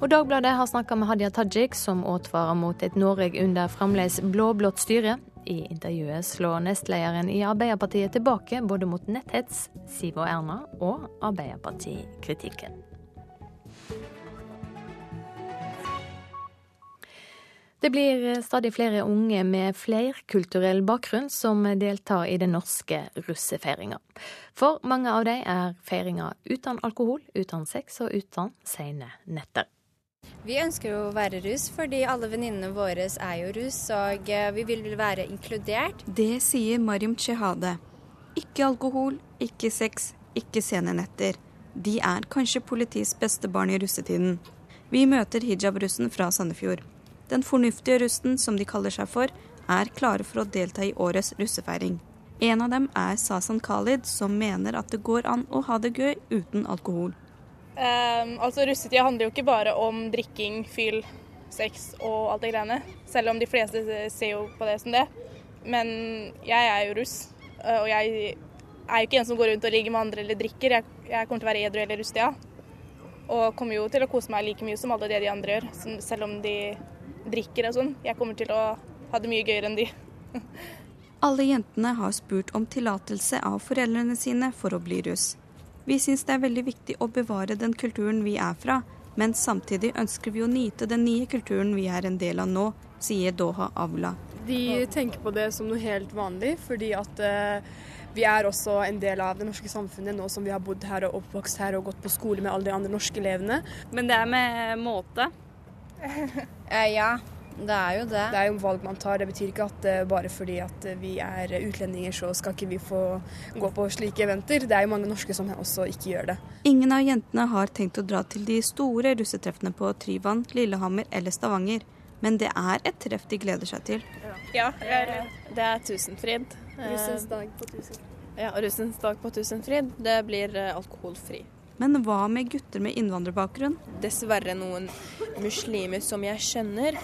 Og Dagbladet har snakka med Hadia Tajik, som advarer mot et Norge under fremdeles blå-blått styre. I intervjuet slår nestlederen i Arbeiderpartiet tilbake både mot netthets, Siv og Erna, og Arbeiderpartikritikken. Det blir stadig flere unge med flerkulturell bakgrunn som deltar i den norske russefeiringa. For mange av dem er feiringa uten alkohol, uten sex og uten sene netter. Vi ønsker å være russ fordi alle venninnene våre er jo russ, og eh, vi vil være inkludert. Det sier Mariam Chehade. Ikke alkohol, ikke sex, ikke sene netter. De er kanskje politiets beste barn i russetiden. Vi møter hijab-russen fra Sandefjord. Den fornuftige russen, som de kaller seg for, er klare for å delta i årets russefeiring. En av dem er Sasan Khalid, som mener at det går an å ha det gøy uten alkohol. Um, altså Russetida handler jo ikke bare om drikking, fyll, sex og alt det greiene. Selv om de fleste ser jo på det som det. Men jeg er jo russ, eh, og jeg er jo ikke en som går rundt og ligger med andre eller drikker. Jeg, jeg kommer til å være edru hele russetida. Og kommer jo til å kose meg like mye som alle det de andre gjør, selv om de drikker og sånn. Jeg kommer til å ha det mye gøyere enn de. Alle jentene har spurt om tillatelse av foreldrene sine for å bli russ. Vi syns det er veldig viktig å bevare den kulturen vi er fra, men samtidig ønsker vi å nyte den nye kulturen vi er en del av nå, sier Doha Avla. De tenker på det som noe helt vanlig, fordi at uh, vi er også en del av det norske samfunnet nå som vi har bodd her og oppvokst her og gått på skole med alle de andre norske elevene. Men det er med måte. Eh, ja, det er jo det. Det er jo valg man tar. Det betyr ikke at uh, bare fordi at vi er utlendinger, så skal ikke vi få gå på slike eventer. Det er jo mange norske som også ikke gjør det. Ingen av jentene har tenkt å dra til de store russetreffene på Tryvann, Lillehammer eller Stavanger. Men det er et treff de gleder seg til. Ja, det er Tusenfryd. Russens dag på Tusenfryd. Ja, russens dag på Tusenfryd. Det blir alkoholfri. Men hva med gutter med innvandrerbakgrunn? Dessverre noen muslimer som jeg kjenner,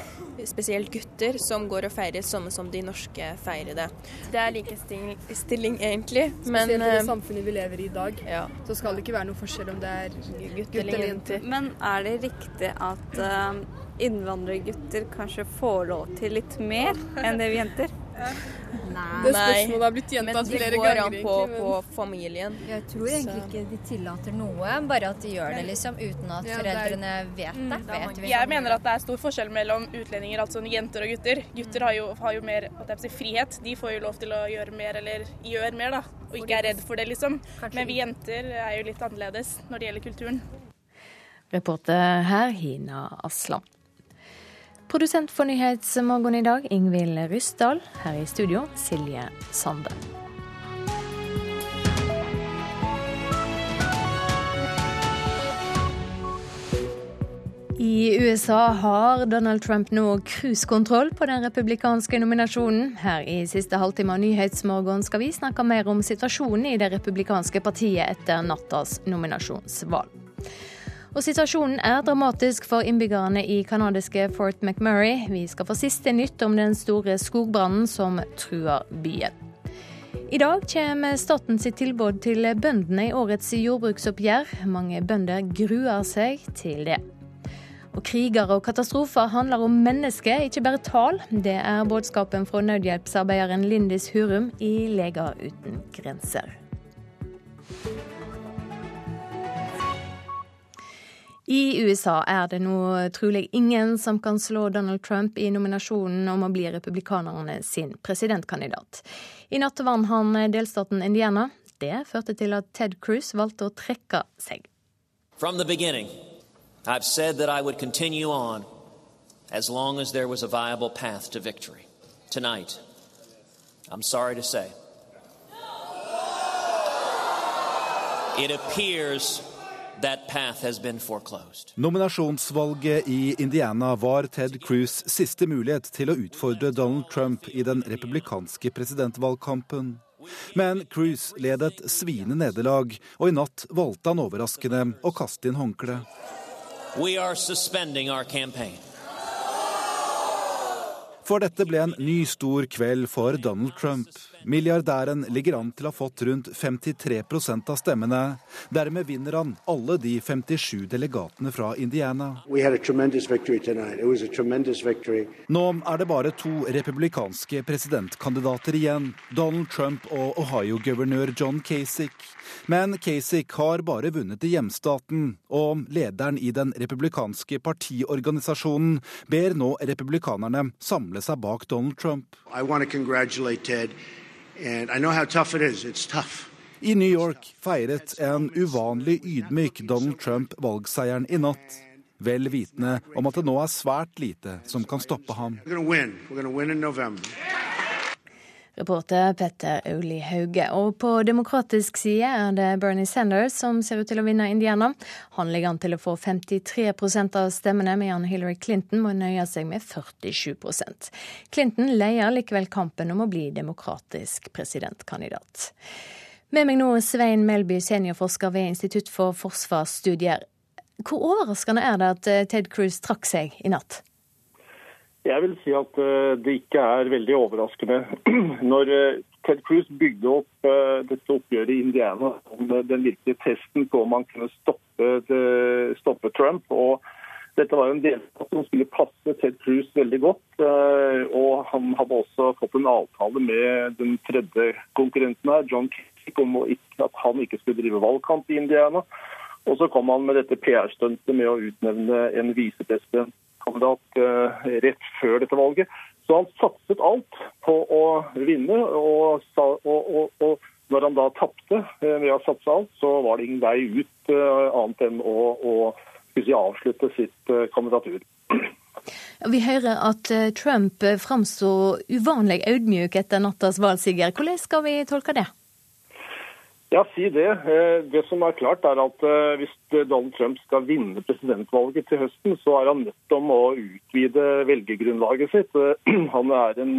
spesielt gutter, som går og feirer sånne som de norske feirer det. Det er likestilling egentlig, men Spesielt i det eh, samfunnet vi lever i i dag, ja. så skal det ikke være noe forskjell om det er gutter eller jenter. Men er det riktig at uh, innvandrergutter kanskje får lov til litt mer enn det vi jenter? Nei. Det spørsmålet har blitt gjentatt flere ganger. Men det går an på, på, familien. Jeg tror egentlig ikke de tillater noe, bare at de gjør det liksom uten at ja, foreldrene vet mm, det. Vet jeg mener at det er stor forskjell mellom utlendinger, altså jenter og gutter. Gutter har jo, har jo mer si, frihet. De får jo lov til å gjøre mer, eller gjør mer, da. Og ikke er redd for det, liksom. Men vi jenter er jo litt annerledes når det gjelder kulturen. Reporter her, Hina Aslam. Produsent for Nyhetsmorgen i dag, Ingvild Ryssdal. Her i studio, Silje Sande. I USA har Donald Trump nå cruisekontroll på den republikanske nominasjonen. Her i siste halvtime av Nyhetsmorgen skal vi snakke mer om situasjonen i det republikanske partiet etter nattas nominasjonsvalg. Og situasjonen er dramatisk for innbyggerne i canadiske Fort McMurray. Vi skal få siste nytt om den store skogbrannen som truer byen. I dag kommer staten sitt tilbud til bøndene i årets jordbruksoppgjør. Mange bønder gruer seg til det. Og Kriger og katastrofer handler om mennesker, ikke bare tall. Det er budskapen fra nødhjelpsarbeideren Lindis Hurum i Leger uten grenser. I USA er det nå trolig ingen som kan slå Donald Trump i nominasjonen om å bli republikanerne sin presidentkandidat. I natt vant han delstaten Indiana. Det førte til at Ted Cruz valgte å trekke seg. From the beginning, I've said that I would continue on as long as there was a viable path to victory. Tonight, I'm sorry to say, it appears Nominasjonsvalget i Indiana var Ted Cruz' siste mulighet til å utfordre Donald Trump i den republikanske presidentvalgkampen. Men Cruz led et sviende nederlag, og i natt valgte han overraskende å kaste inn håndkleet. We are suspending our campaign. For dette ble en ny stor kveld for Donald Trump. Milliardæren ligger an til å ha fått rundt 53% av stemmene. Dermed vinner han alle de 57 delegatene fra Indiana. Nå er det bare to republikanske presidentkandidater igjen, Donald Trump og Ohio-guvernør John Kasich. Men Kasich har bare vunnet i hjemstaten, og lederen i den republikanske partiorganisasjonen ber nå republikanerne samle seg bak Donald Trump. I want to congratulate Ted. I New York feiret en uvanlig ydmyk Donald Trump valgseieren i natt, vel vitende om at det nå er svært lite som kan stoppe ham. Reporter Petter Auli Hauge. Og på demokratisk side er det Bernie Sanders som ser ut til å vinne Indiana. Han ligger an til å få 53% av stemmene, mens Hillary Clinton må nøye seg med 47% Clinton leier likevel kampen om å bli demokratisk presidentkandidat. Med meg nå Svein Melby, seniorforsker ved Institutt for forsvarsstudier. Hvor overraskende er det at Ted Cruz trakk seg i natt? Jeg vil si at eh, det ikke er veldig overraskende. (clears throat) Når eh, Ted Cruz bygde opp eh, dette oppgjøret i Indiana, den virkelige testen på om han kunne stoppe, stoppe Trump og dette var en delstat som skulle passe Ted Cruz veldig godt. og Han hadde også fått en avtale med den tredje konkurrenten her, John Kissick, om at han ikke skulle drive valgkamp i Indiana. Og så kom han med dette PR-stuntet med å utnevne en visepresident kandidat eh, rett før dette valget. Så han satset alt på å vinne. Og, og, og, når han da tapte eh, ved å satse alt, så var det ingen vei ut eh, annet enn å, å si, avslutte sitt kandidatur. Vi hører at Trump framsto uvanlig ydmyk etter nattas valgsiger. Hvordan skal vi tolke det? Ja, si det. Eh, det som er klart er at eh, Hvis Donald Trump skal vinne presidentvalget til høsten, så er han nødt til å utvide velgergrunnlaget sitt. Eh, (clears throat) han er en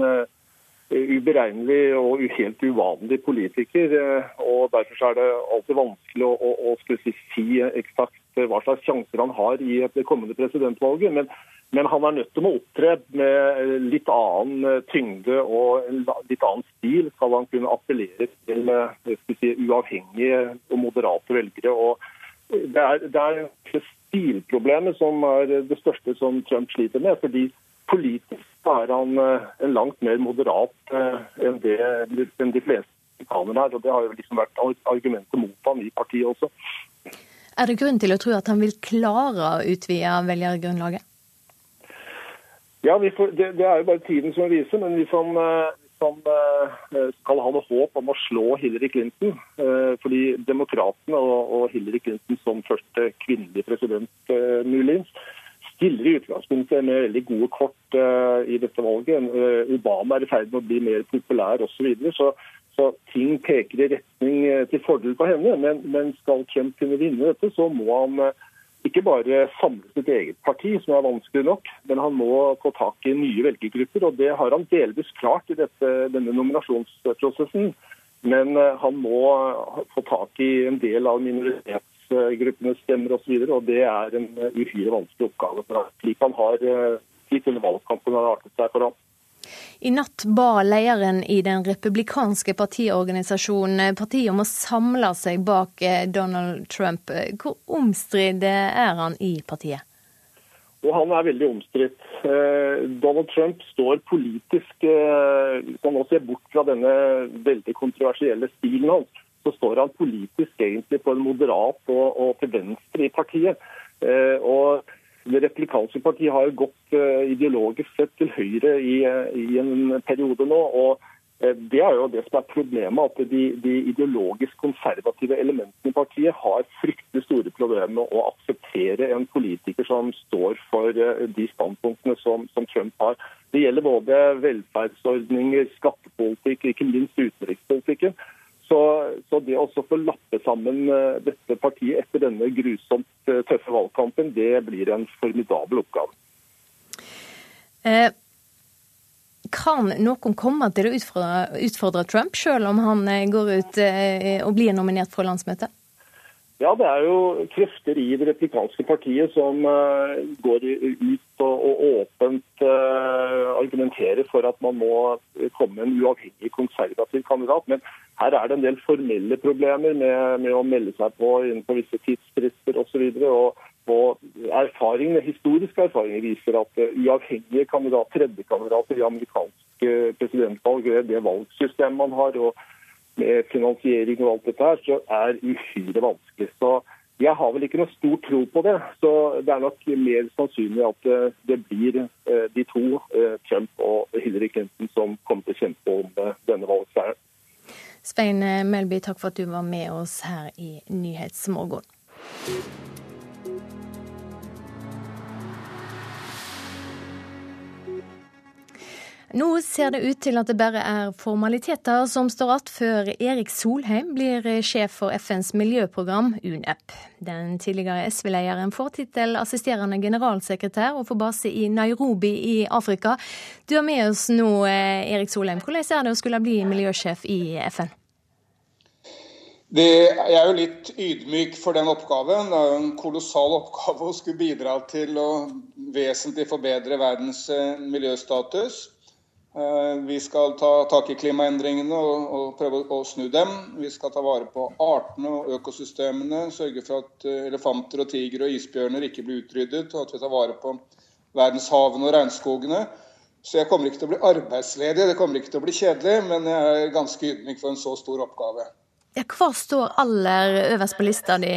uberegnelig og helt uvanlig politiker. og Derfor er det alltid vanskelig å, å, å si eksakt hva slags sjanser han har i det kommende presidentvalget. Men men han er nødt til å opptre med litt annen eh, tyngde og litt annen stil, skal han kunne appellere til eh, si, uavhengige og moderate velgere. Og det er, det er stilproblemet som er det største som Trump sliter med. fordi politisk er han eh, en langt mer moderat enn, det, enn de fleste amerikanere er. og Det har jo liksom vært argumentet mot ham i partiet også. Er det grunn til å tro at han vil klare å utvide velgergrunnlaget? Ja, får, det, det, er jo bare tiden som viser. Men vi som, eh, som skal ha noe håp om å slå Hillary Clinton, fordi demokratene og, og, Hillary Clinton som første kvinnelige president, muligens, stiller i utgangspunktet med veldig gode kort i dette valget. Obama er i ferd med å bli mer populær osv. Så, videre, så så ting peker i retning til fordel for henne. Men, men skal Trump kunne vinne dette, så må han ikke bare samle sitt eget parti, som er vanskelig nok, men han må få tak i nye velgergrupper. og Det har han delvis klart i dette, denne nominasjonsprosessen. Men eh, han må få tak i en del av minoritetsgruppenes stemmer osv. Og, og det er en uhyre vanskelig oppgave for ham. Slik han har eh, slik under valgkampen har artet seg for ham. I natt ba lederen i den republikanske partiorganisasjonen partiet om å samle seg bak eh, Donald Trump. Hvor omstridt er han i partiet? Og han er veldig omstridt. Eh, Donald Trump står politisk, eh, hvis man nå ser bort fra denne veldig kontroversielle stilen hans, så står han politisk egentlig på en moderat og, og til venstre i partiet. Og det replikanske partiet har gått uh, ideologisk sett til høyre i, uh, i, en periode nå. og Det er jo det som er problemet, at de, de, ideologisk konservative elementene i partiet har fryktelig store problemer med å akseptere en politiker som står for de standpunktene som, som, Trump har. Det gjelder både velferdsordninger, skattepolitikk, ikke minst utenrikspolitikken. Så, så, det å få lappe sammen eh, dette partiet etter denne grusomt eh, tøffe valgkampen, det blir en formidabel oppgave. Eh, kan noen komme til å utfordre, utfordre Trump, selv om han eh, går ut eh, og blir nominert for landsmøtet? Ja, det er jo krefter i det replikanske partiet som uh, går ut og, og åpent uh, argumenterer for at man må komme en uavhengig konservativ kandidat. Men her er det en del formelle problemer med, med å melde seg på innenfor visse tidsfrister osv. Og, og erfaringene, historiske erfaringer viser at uh, uavhengige kandidat, tredjekandidater i amerikanske presidentvalg, det valgsystemet man har, og med finansiering og alt dette her, så er uhyre vanskelig. Så jeg har vel ikke noe stor tro på det. Så det er nok mer sannsynlig at eh, det blir eh, de to, eh, Trump og Hillary Clinton, som kommer til å kjempe om denne valgseieren. Svein Melby, takk for at du var med oss her i Nyhetsmorgen. Nå ser det ut til at det bare er formaliteter som står igjen før Erik Solheim blir sjef for FNs miljøprogram, UNEP. Den tidligere SV-lederen får tittel assisterende generalsekretær og får base i Nairobi i Afrika. Du er med oss nå, eh, Erik Solheim. Hvordan er det å skulle bli miljøsjef i FN? Det, jeg er jo litt ydmyk for den oppgaven. Det er jo en kolossal oppgave å skulle bidra til å vesentlig forbedre verdens eh, miljøstatus. Eh, vi skal ta tak i klimaendringene og, og, prøve å snu dem. Vi skal ta vare på artene og økosystemene. Sørge for at eh, elefanter og tigre og isbjørner ikke blir utryddet. Og at vi tar vare på verdenshavene og regnskogene. Så jeg kommer ikke til å bli arbeidsledig, det kommer ikke til å bli kjedelig, men jeg er ganske ydmyk for en så stor oppgave. Ja, hva står aller øverst på lista di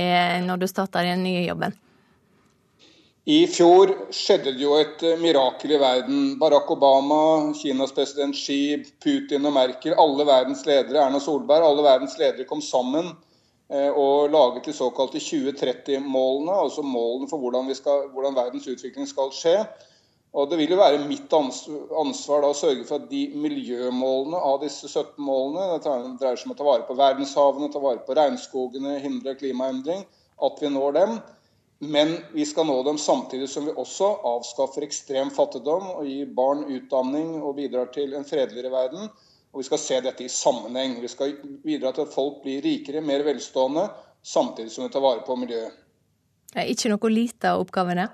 når du starter den nye jobben? I fjor skjedde det jo et eh, mirakel i verden. Barack Obama, Kinas president Xi, Putin og Merkel, alle verdens ledere, Erna Solberg, alle verdens ledere kom sammen eh, og laget de såkalte 2030-målene, altså målene for hvordan, skal, hvordan, verdens utvikling skal skje. Og Det vil jo være mitt ansvar da å sørge for at de miljømålene av disse 17 målene, det dreier seg om å ta vare på verdenshavene, ta vare på regnskogene, hindre klimaendring, at vi når dem. Men vi skal nå dem samtidig som vi også avskaffer ekstrem fattigdom og gir barn utdanning og bidrar til en fredeligere verden. Og vi skal se dette i sammenheng. Vi skal bidra til at folk blir rikere, mer velstående, samtidig som vi tar vare på miljøet. Det er ikke noe lite av oppgavene?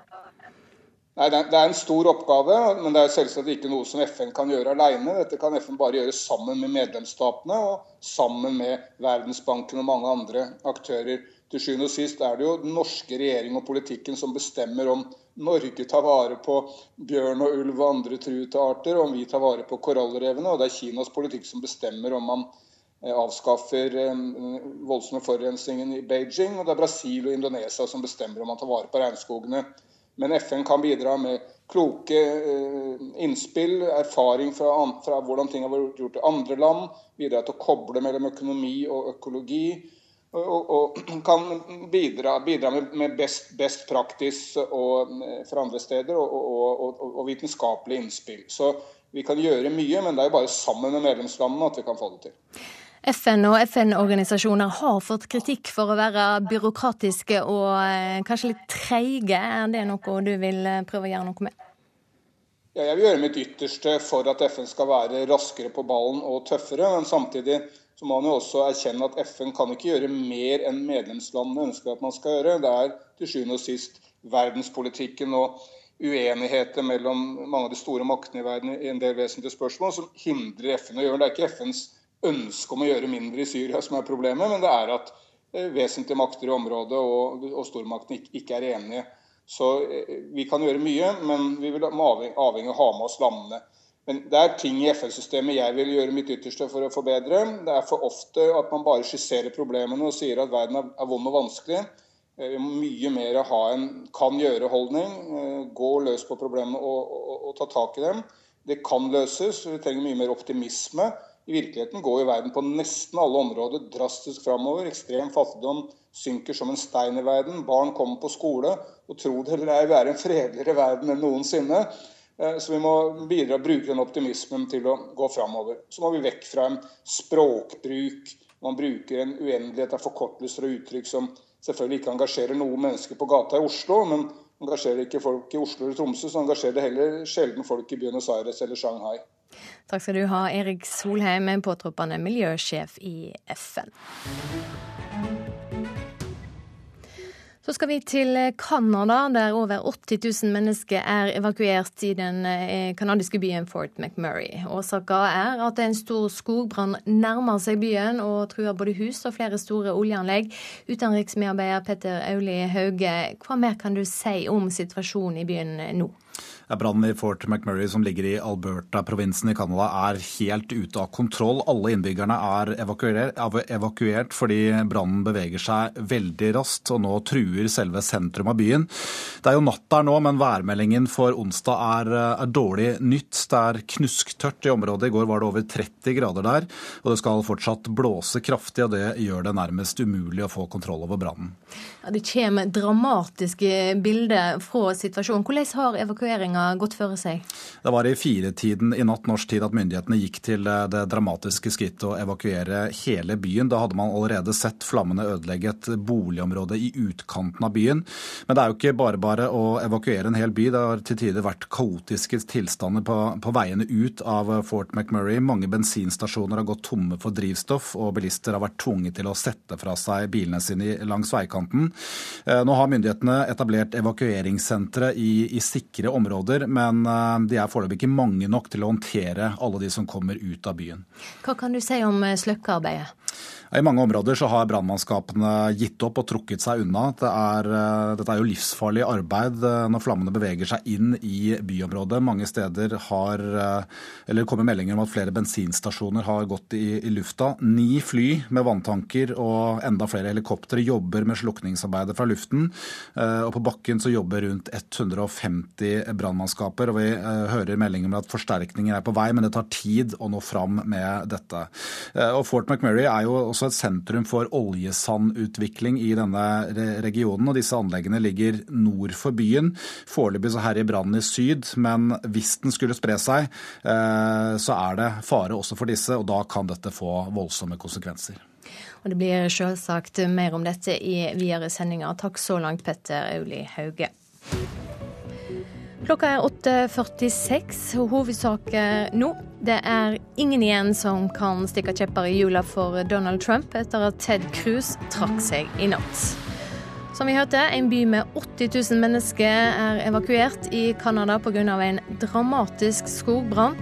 Nei, Det er en stor oppgave, men det er selvsagt ikke noe som FN kan gjøre alene. Dette kan FN bare gjøre sammen med medlemsstatene og sammen med Verdensbanken og mange andre aktører til sjuende og sist er det jo den norske regjering og politikken som bestemmer om Norge tar vare på bjørn og ulv og andre truede arter, og om vi tar vare på korallrevene. Og det er Kinas politikk som bestemmer om man eh, avskaffer eh, voldsomme forurensningen i Beijing. Og det er Brasil og Indonesia som bestemmer om man tar vare på regnskogene. Men FN kan bidra med kloke eh, innspill, erfaring fra, fra hvordan ting har vært gjort i andre land. Bidra til å koble mellom økonomi og økologi og, og, kan bidra, bidra med, med best, best praktis og, fra andre steder og, og, vitenskapelige innspill. Så vi kan gjøre mye, men det er jo bare sammen med medlemslandene at vi kan få det til. FN og FN-organisasjoner har fått kritikk for å være byråkratiske og eh, kanskje litt treige. Er det noe du vil eh, prøve å gjøre noe med? Ja, jeg vil gjøre mitt ytterste for at FN skal være raskere på ballen og tøffere. Men samtidig så må man jo også erkjenne at FN kan ikke gjøre mer enn medlemslandene ønsker at man skal gjøre. Det er til sjuende og sist verdenspolitikken og uenigheter mellom mange av de store maktene i verden i en del vesentlige spørsmål som hindrer FN å gjøre det. Er ikke FNs ønske om å gjøre mindre i Syria som er problemet, men det er at eh, vesentlige makter i området og, og stormaktene ikke, ikke, er enige. Så eh, vi kan gjøre mye, men vi vil avhengig av å ha med oss landene. Men det er ting i FN-systemet jeg vil gjøre mitt ytterste for å forbedre. Det er for ofte at man bare skisserer problemene og sier at verden er vond og vanskelig. Eh, vi må mye mer ha en kan gjøre-holdning. Eh, gå løs på problemene og, og, og, ta tak i dem. Det kan løses. Vi trenger mye mer optimisme. I virkeligheten går jo verden på nesten alle områder drastisk framover. Ekstrem fattigdom synker som en stein i verden. Barn kommer på skole. Og tro det eller ei, vi er en fredeligere verden enn noensinne. Eh, så vi må bidra bruke den optimismen til å gå framover. Så må vi vekk fra en språkbruk. Man bruker en uendelighet av forkortelser og uttrykk som selvfølgelig ikke engasjerer noen mennesker på gata i Oslo, men engasjerer ikke folk i Oslo eller Tromsø, så engasjerer det heller sjelden folk i Buenos Aires eller Shanghai. Takk skal du ha, Erik Solheim, påtroppende miljøsjef i FN. Så skal vi til Canada, der over 80 000 mennesker er evakuert i den canadiske eh, byen Fort McMurray. Årsaken er at en stor skogbrann nærmer seg byen og truer både hus og flere store oljeanlegg. Utenriksmedarbeider Petter Auli Hauge, hva mer kan du si om situasjonen i byen nå? Brannen i Fort McMurray, som ligger i Alberta-provinsen i Canada, er helt ute av kontroll. Alle innbyggerne er evakuert, fordi brannen beveger seg veldig raskt, og nå truer selve sentrum av byen. Det er jo natt der nå, men værmeldingen for onsdag er, er dårlig nytt. Det er knusktørt i området. I går var det over 30 grader der, og det skal fortsatt blåse kraftig, og det gjør det nærmest umulig å få kontroll over brannen. Ja, det kommer dramatiske bilder fra situasjonen. Hvordan har evakueringa gått føre seg? Det var i firetiden i natt norsk tid at myndighetene gikk til eh, det dramatiske skrittet å evakuere hele byen. Da hadde man allerede sett flammene ødelegge et boligområde i utkanten av byen. Men det er jo ikke bare bare å evakuere en hel by. Det har til tider vært kaotiske tilstander på, på veiene ut av Fort McMurray. Mange bensinstasjoner har gått tomme for drivstoff, og bilister har vært tvunget til å sette fra seg bilene sine langs veikanten. Eh, nå har myndighetene etablert evakueringssentre i, i sikre områder områder, men eh, de er foreløpig ikke mange nok til å håndtere alle de som kommer ut av byen. Hva kan du si om eh, sløkkearbeidet? I mange områder så har brannmannskapene gitt opp og trukket seg unna. Det er, eh, dette er jo livsfarlig arbeid når flammene beveger seg inn i byområdet. Mange steder har, eller kommer meldinger om at flere bensinstasjoner har gått i, i lufta. Ni fly med vanntanker og enda flere helikoptre jobber med slukningsarbeidet fra luften. Og på bakken så jobber rundt 150 brannmannskaper. Og vi eh, hører meldinger om at forsterkninger er på vei, men det tar tid å nå fram med dette. Eh, og Fort McMurray er jo også et sentrum for oljesandutvikling i denne regionen. og Disse anleggene ligger nord for byen. Foreløpig så herjer brannen i syd, men hvis den skulle spre seg, eh, så er det fare også for disse, og da kan dette få voldsomme konsekvenser. Og Det blir selvsagt mer om dette i videre sendinger. Takk så langt, Petter Auli Hauge. Klokka er 8.46. Hovedsaker nå. Det er ingen igjen som kan stikke kjepper i hjula for Donald Trump etter at Ted Cruz trakk seg i natt. Som vi hørte, en by med 80 000 mennesker er evakuert i Canada pga. en dramatisk skogbrann.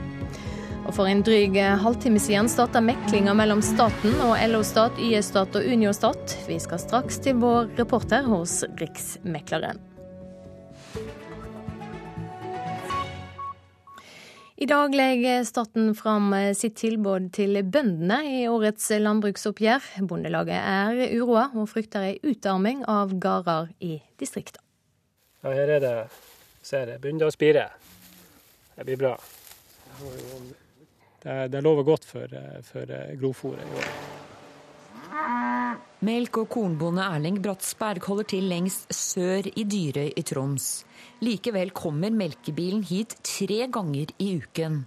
Og For en dryg halvtime siden starta meklinga mellom staten og LO-stat, YS-stat og Unio-stat. Vi skal straks til vår reporter hos Riksmekleren. I dag legger staten fram eh, sitt tilbud til bøndene i årets landbruksoppgjør. Bondelaget er uroa og frykter ei utarming av gårder i distriktene. Ja, her er det ser jeg, begynner å spire. Det blir bra. Det, det lover godt for, for eh, grovfòret i år. Melk- og kornbonde Erling Bratsberg holder til lengst sør i Dyrøy i Troms. Likevel kommer melkebilen hit tre ganger i uken.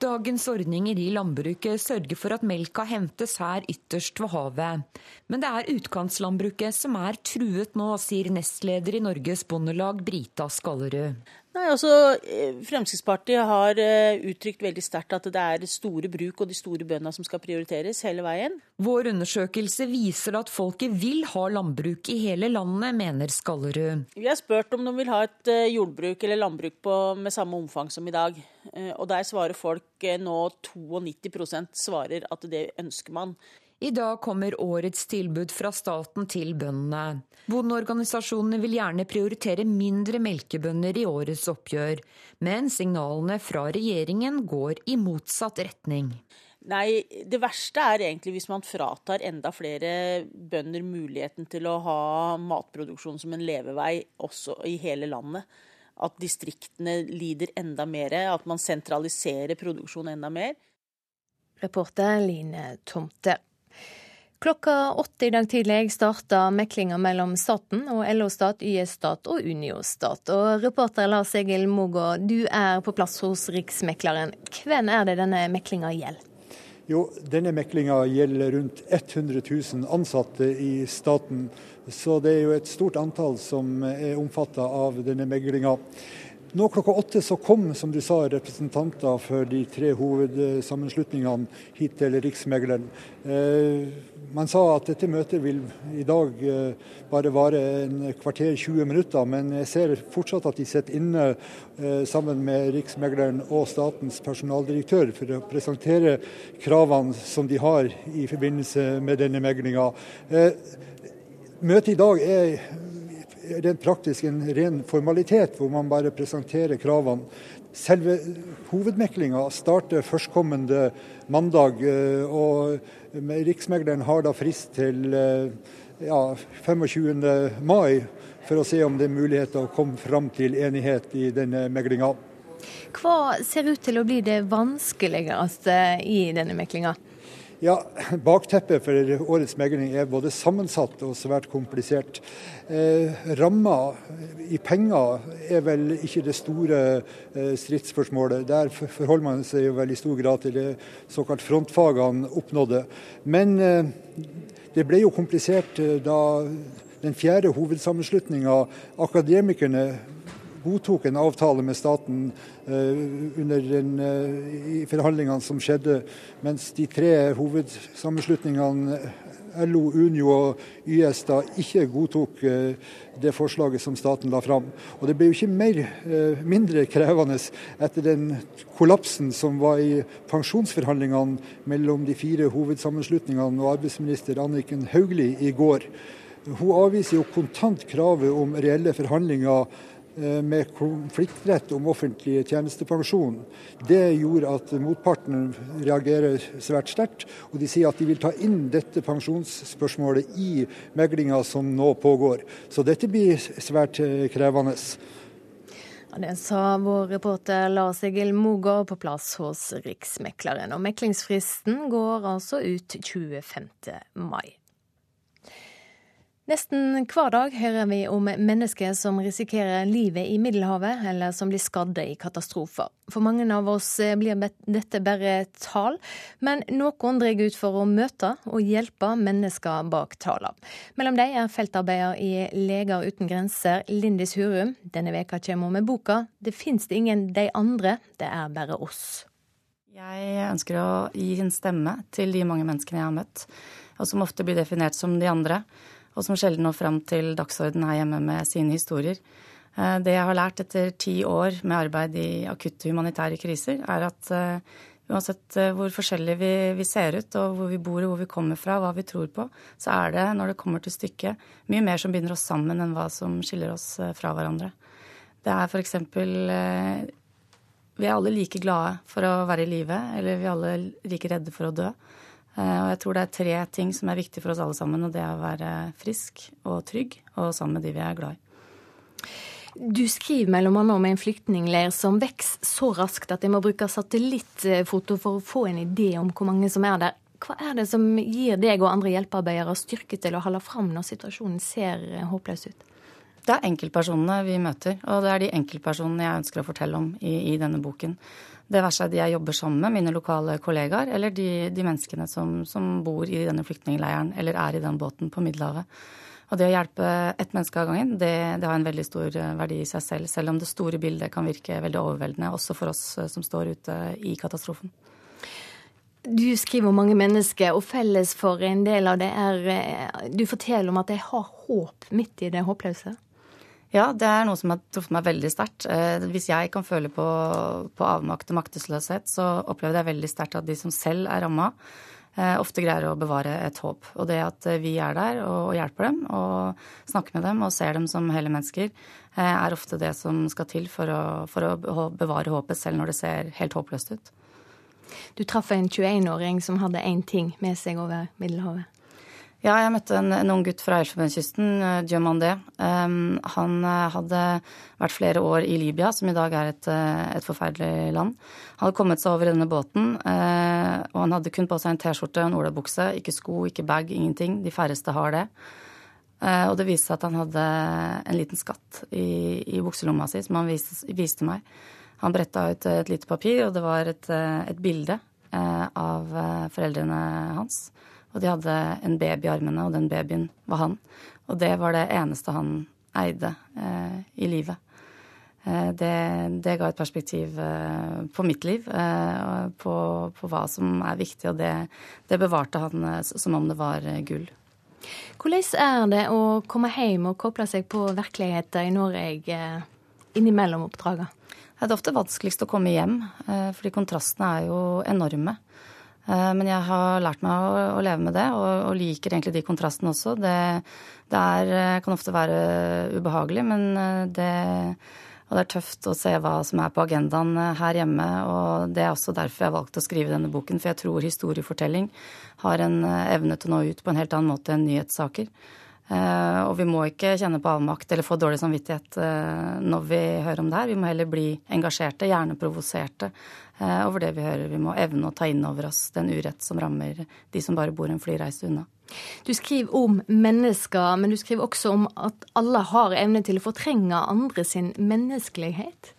Dagens ordninger i landbruket sørger for at melka hentes her ytterst ved havet. Men det er utkantslandbruket som er truet nå, sier nestleder i Norges Bondelag, Brita Skallerud. Nei, altså eh, Fremskrittspartiet har eh, uttrykt veldig sterkt at det er store bruk og de store bøndene som skal prioriteres hele veien. Vår undersøkelse viser at folket vil ha landbruk i hele landet, mener Skallerud. Vi har spurt om de vil ha et eh, jordbruk eller landbruk på, med samme omfang som i dag. Og der svarer folk nå 92% svarer at det ønsker man. I dag kommer årets tilbud fra staten til bøndene. Bondeorganisasjonene vil gjerne prioritere mindre melkebønder i årets oppgjør, men signalene fra regjeringen går i motsatt retning. Nei, det verste er egentlig hvis man fratar enda flere bønder muligheten til å ha matproduksjon som en levevei også i hele landet. At distriktene lider enda mer, at man sentraliserer produksjonen enda mer. Reporter Line Tomte. Klokka åtte i dag tidlig starta meklinga mellom staten og LO-stat, YS-stat og Unio-stat. Og reporter Lars Egil Mogå, du er på plass hos Riksmekleren. Hvem er det denne meklinga gjelder? Jo, denne meklinga gjelder rundt 100 000 ansatte i staten. Så det er jo et stort antall som er omfatta av denne meglinga. Nå klokka åtte så kom som du sa, representanter for de tre hovedsammenslutningene hit til Riksmegleren. Eh, man sa at dette møtet vil i dag eh, bare vare en kvarter 20 minutter, men jeg ser fortsatt at de sitter inne eh, sammen med Riksmegleren og statens personaldirektør for å presentere kravene som de har i forbindelse med denne meglinga. Møtet i dag er rent praktisk en ren formalitet, hvor man bare presenterer kravene. Selve hovedmeklinga starter førstkommende mandag, eh, og Riksmegleren har da frist til eh, ja, 25. mai for å se om det er mulighet til å komme fram til enighet i denne meglinga. Hva ser ut til å bli det vanskeligste i denne meklinga? Ja, Bakteppet for årets megling er både sammensatt og svært komplisert. Eh, ramma i penger er vel ikke det store eh, stridsspørsmålet. Der forholder man seg jo vel i stor grad til det såkalt frontfagene oppnådde. Men eh, det ble jo komplisert eh, da den fjerde hovedsammenslutninga, Akademikerne, godtok en avtale med staten uh, under den, uh, i forhandlingene som skjedde, mens de tre hovedsammenslutningene LO, Unio og YS da ikke godtok uh, det forslaget som staten la fram. Og Det ble jo ikke mer, mindre krevende etter den kollapsen som var i pensjonsforhandlingene mellom de fire hovedsammenslutningene og arbeidsminister Anniken Hauglie i går. Hun avviser jo kontant kravet om reelle forhandlinger Eh, med konfliktrett om offentlig tjenestepensjon. Det gjorde at motparten reagerer svært sterkt. Og de sier at de vil ta inn dette pensjonsspørsmålet i meglinga som nå pågår. Så dette blir svært eh, krevende. Det sa vår reporter Lars Egil Mogård på plass hos Riksmekleren. Og meklingsfristen går altså ut 25. mai. Nesten hver dag hører vi om mennesker som risikerer livet i Middelhavet, eller som blir skadde i katastrofer. For mange av oss blir dette bare tall, men noen drar ut for å møte og hjelpe mennesker bak tallene. Mellom dem er feltarbeider i Leger uten grenser, Lindis Hurum. Denne veka kommer hun med boka 'Det fins det ingen de andre, det er bare oss'. Jeg ønsker å gi en stemme til de mange menneskene jeg har møtt, og som ofte blir definert som de andre og som sjelden når fram til dagsorden her hjemme med sine historier. Eh, det jeg har lært etter ti år med arbeid i akutte humanitære kriser, er at eh, uansett eh, hvor forskjellig vi, vi, ser ut, og hvor vi bor og hvor vi kommer fra, hva vi tror på, så er det, når det kommer til stykket, mye mer som binder oss sammen enn hva som skiller oss fra hverandre. Det er f.eks. Vi er alle like glade for å være i live, eller vi er alle like redde for å dø. Eh, og jeg tror det er tre ting som er viktig for oss alle sammen, og det er å være frisk og trygg og sammen med de vi er glad i. Du skriver mellom annet om en flyktningleir som vokser så raskt at de må bruke satellittfoto for å få en idé om hvor mange som er der. Hva er det som gir deg og andre hjelpearbeidere styrke til å holde fram når situasjonen ser håpløs ut? Det er enkeltpersonene vi møter, og det er de enkeltpersonene jeg ønsker å fortelle om i, i denne boken. Det være seg de jeg jobber sammen med, mine lokale kollegaer, eller de, de menneskene som, som, bor i denne flyktningleiren eller er i den båten på Middelhavet. Og det å hjelpe ett menneske av gangen, det, det, har en veldig stor eh, verdi i seg selv. Selv om det store bildet kan virke veldig overveldende, også for oss eh, som står ute i katastrofen. Du skriver om mange mennesker, og felles for en del av det er eh, Du forteller om at de har håp midt i det håpløse? Ja, det er noe som har truffet meg veldig sterkt. Eh, hvis jeg kan føle på, på avmakt og maktesløshet, så opplever jeg veldig sterkt at de som selv er ramma, eh, ofte greier å bevare et håp. Og det at vi er der og hjelper dem og snakker med dem og ser dem som hele mennesker, eh, er ofte det som skal til for å, for å bevare håpet selv når det ser helt håpløst ut. Du traff en 21-åring som hadde én ting med seg over Middelhavet. Ja, jeg møtte en, en ung gutt fra Elfenbenskysten, uh, Diomandé. Um, han uh, hadde vært flere år i Libya, som i dag er et, uh, et forferdelig land. Han hadde kommet seg over denne båten, uh, og han hadde kun på seg en T-skjorte og en olabukse. Ikke sko, ikke bag, ingenting. De færreste har det. og det viste seg at han hadde en liten skatt i, i bukselomma si, som han viste, viste meg. Han bretta ut et lite papir, og det var et, et bilde av foreldrene hans. Og de hadde en baby i armene, og den babyen var han. Og det var det eneste han eide eh, i livet. det, det, ga et perspektiv på mitt liv, på, på hva som er viktig, og det, det bevarte han som om det var gull. Hvordan er det å komme hjem og koble seg på virkeligheten i Norge innimellom oppdragene? Det er ofte vanskeligst å komme hjem, fordi kontrastene er jo enorme. Eh, men jeg har lært meg å, leve med det, og, og, liker egentlig de kontrastene også. Det, det er, eh, kan ofte være ubehagelig, men eh, det, og det er tøft å se hva som er på agendaen her hjemme. Og det er også derfor jeg valgte å skrive denne boken, for jeg tror historiefortelling har en evne til å nå ut på en helt annen måte enn nyhetssaker. Og vi må ikke kjenne på avmakt eller få dårlig samvittighet når vi hører om det her. Vi må heller bli engasjerte, gjerne provoserte Eh, over det vi hører. Vi må evne å ta inn over oss den urett som rammer de som bare bor en flyreise unna. Du skriver om mennesker, men du skriver også om at alle har evne til å fortrenge andre sin menneskelighet.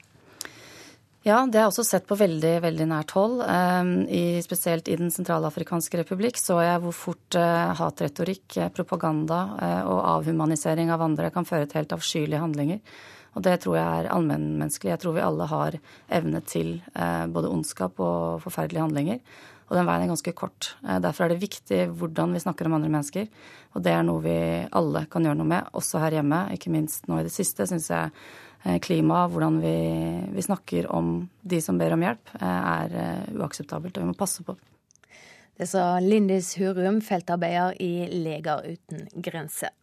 Ja, det har jeg også sett på veldig veldig nært hold. Eh, I, spesielt i Den sentralafrikanske republikk så jeg hvor fort uh, hatretorikk, propaganda uh, og avhumanisering av andre kan føre til helt avskyelige handlinger. Og det tror jeg er allmennmenneskelig. Jeg tror vi alle har evne til eh, både ondskap og forferdelige handlinger. Og den veien er ganske kort. Eh, derfor er det viktig hvordan vi snakker om andre mennesker. Og det er noe vi alle kan gjøre noe med, også her hjemme. Ikke minst nå i det siste syns jeg eh, klima, hvordan vi, vi, snakker om de som ber om hjelp, er uakseptabelt, og vi må passe på. Det sa Lindis Hurum, feltarbeider i Leger uten grenser.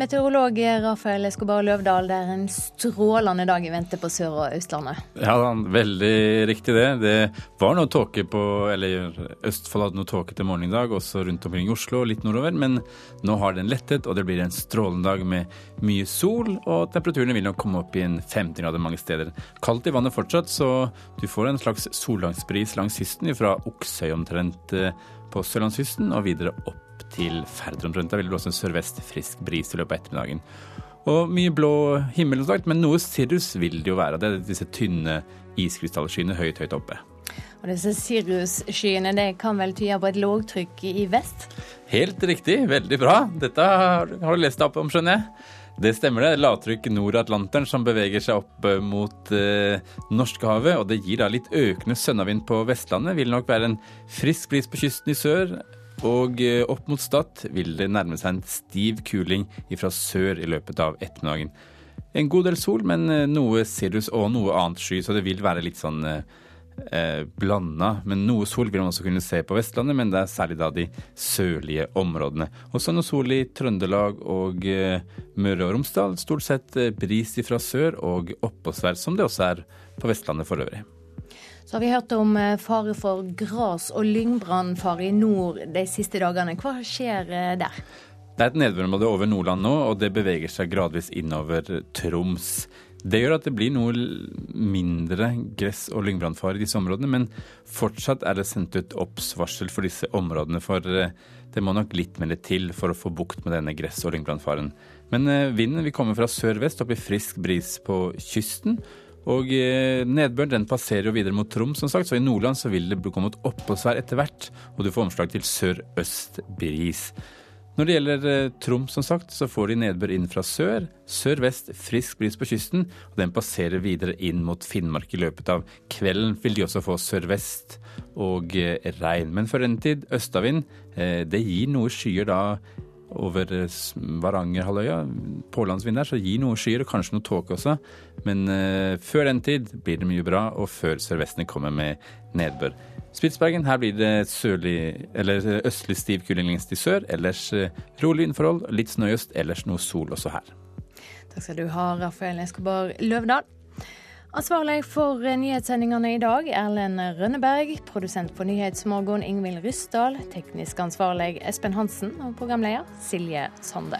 Meteorolog Rafael Escobar Løvdahl, det er en strålende dag i vente på Sør- og Østlandet. Ja, veldig riktig det. Det var noe tåke på Eller Østfold hadde noe tåke til morgenen i dag, også rundt omkring Oslo og litt nordover. Men nå har den lettet, og det blir en strålende dag med mye sol. Og temperaturene vil nok komme opp i en 15 grader mange steder. Kaldt i vannet fortsatt, så du får en slags solgangsbris langs kysten fra Oksøy omtrent eh, på sørlandskysten og videre opp til Ferdrum. Da vil det blåse en sørvest frisk bris i løpet av ettermiddagen. Og mye blå himmel, sagt, men noe cirrus vil det jo være. Det er disse tynne iskrystallskyene høyt, høyt oppe. Og disse Sirius-skyene det kan vel tyde på et lågtrykk i vest? Helt riktig, veldig bra. Dette har du lest deg opp om, skjønner jeg. Det stemmer det. Lavtrykk nord Atlanteren som beveger seg opp eh, mot eh, Norskehavet. Og det gir da litt økende sønnavind på Vestlandet. Vil nok være en frisk bris på kysten i sør. Og eh, opp mot Stad vil det nærme seg en stiv kuling fra sør i løpet av ettermiddagen. En god del sol, men eh, noe cirrus og noe annet sky, så det vil være litt sånn eh, eh blanda. Men noe sol vil man også kunne se på Vestlandet, men det er særlig da de sørlige områdene. Også noe sol i Trøndelag og eh, Møre og Romsdal. Stort sett bris fra sør og oppåsvær, som det også er på Vestlandet for øvrig. Så har vi hørt om eh, fare for gras- og lyngbrannfare i nord de siste dagene. Hva skjer eh, der? Det er et nedbørområde over Nordland nå, og det beveger seg gradvis innover Troms. Det gjør at det blir noe mindre gress- og lyngbrannfare i disse områdene, men fortsatt er det sendt ut obs-varsel for disse områdene, for eh, det må nok litt mer til for å få bukt med denne gress- og lyngbrannfaren. Men vinden vil komme fra sør-vest opp i frisk bris på kysten, og eh, nedbøren den passerer jo videre mot Troms, som sagt, så i Nordland så vil det komme et oppholdsvær etter hvert, og du får omslag til sør-øst bris. Når det gjelder eh, Troms, som sagt, så får de nedbør inn fra sør. Sør-vest frisk bris på kysten, og den passerer videre inn mot Finnmark i løpet av kvelden. Vil de også få sørvest og eh, regn. Men for en tid østavind. Det gir noe skyer da over eh, Varangerhalvøya. Pålandsvind så gir noe skyer og kanskje noe tåke også. Men uh, før den tid blir det mye bra, og før sørvestene kommer med nedbør. Spitsbergen, her blir det sørlig, eh, østlig stiv kuling i sør. Ellers uh, rolig vindforhold, litt snø i øst, ellers noe sol også her. Takk skal du ha, Rafael Eskobar Løvdahl. Ansvarlig for nyhetssendingene i dag, Erlend Rønneberg. Produsent på Nyhetsmorgen, Ingvild Ryssdal. Teknisk ansvarlig, Espen Hansen. Og programleder, Silje Sande.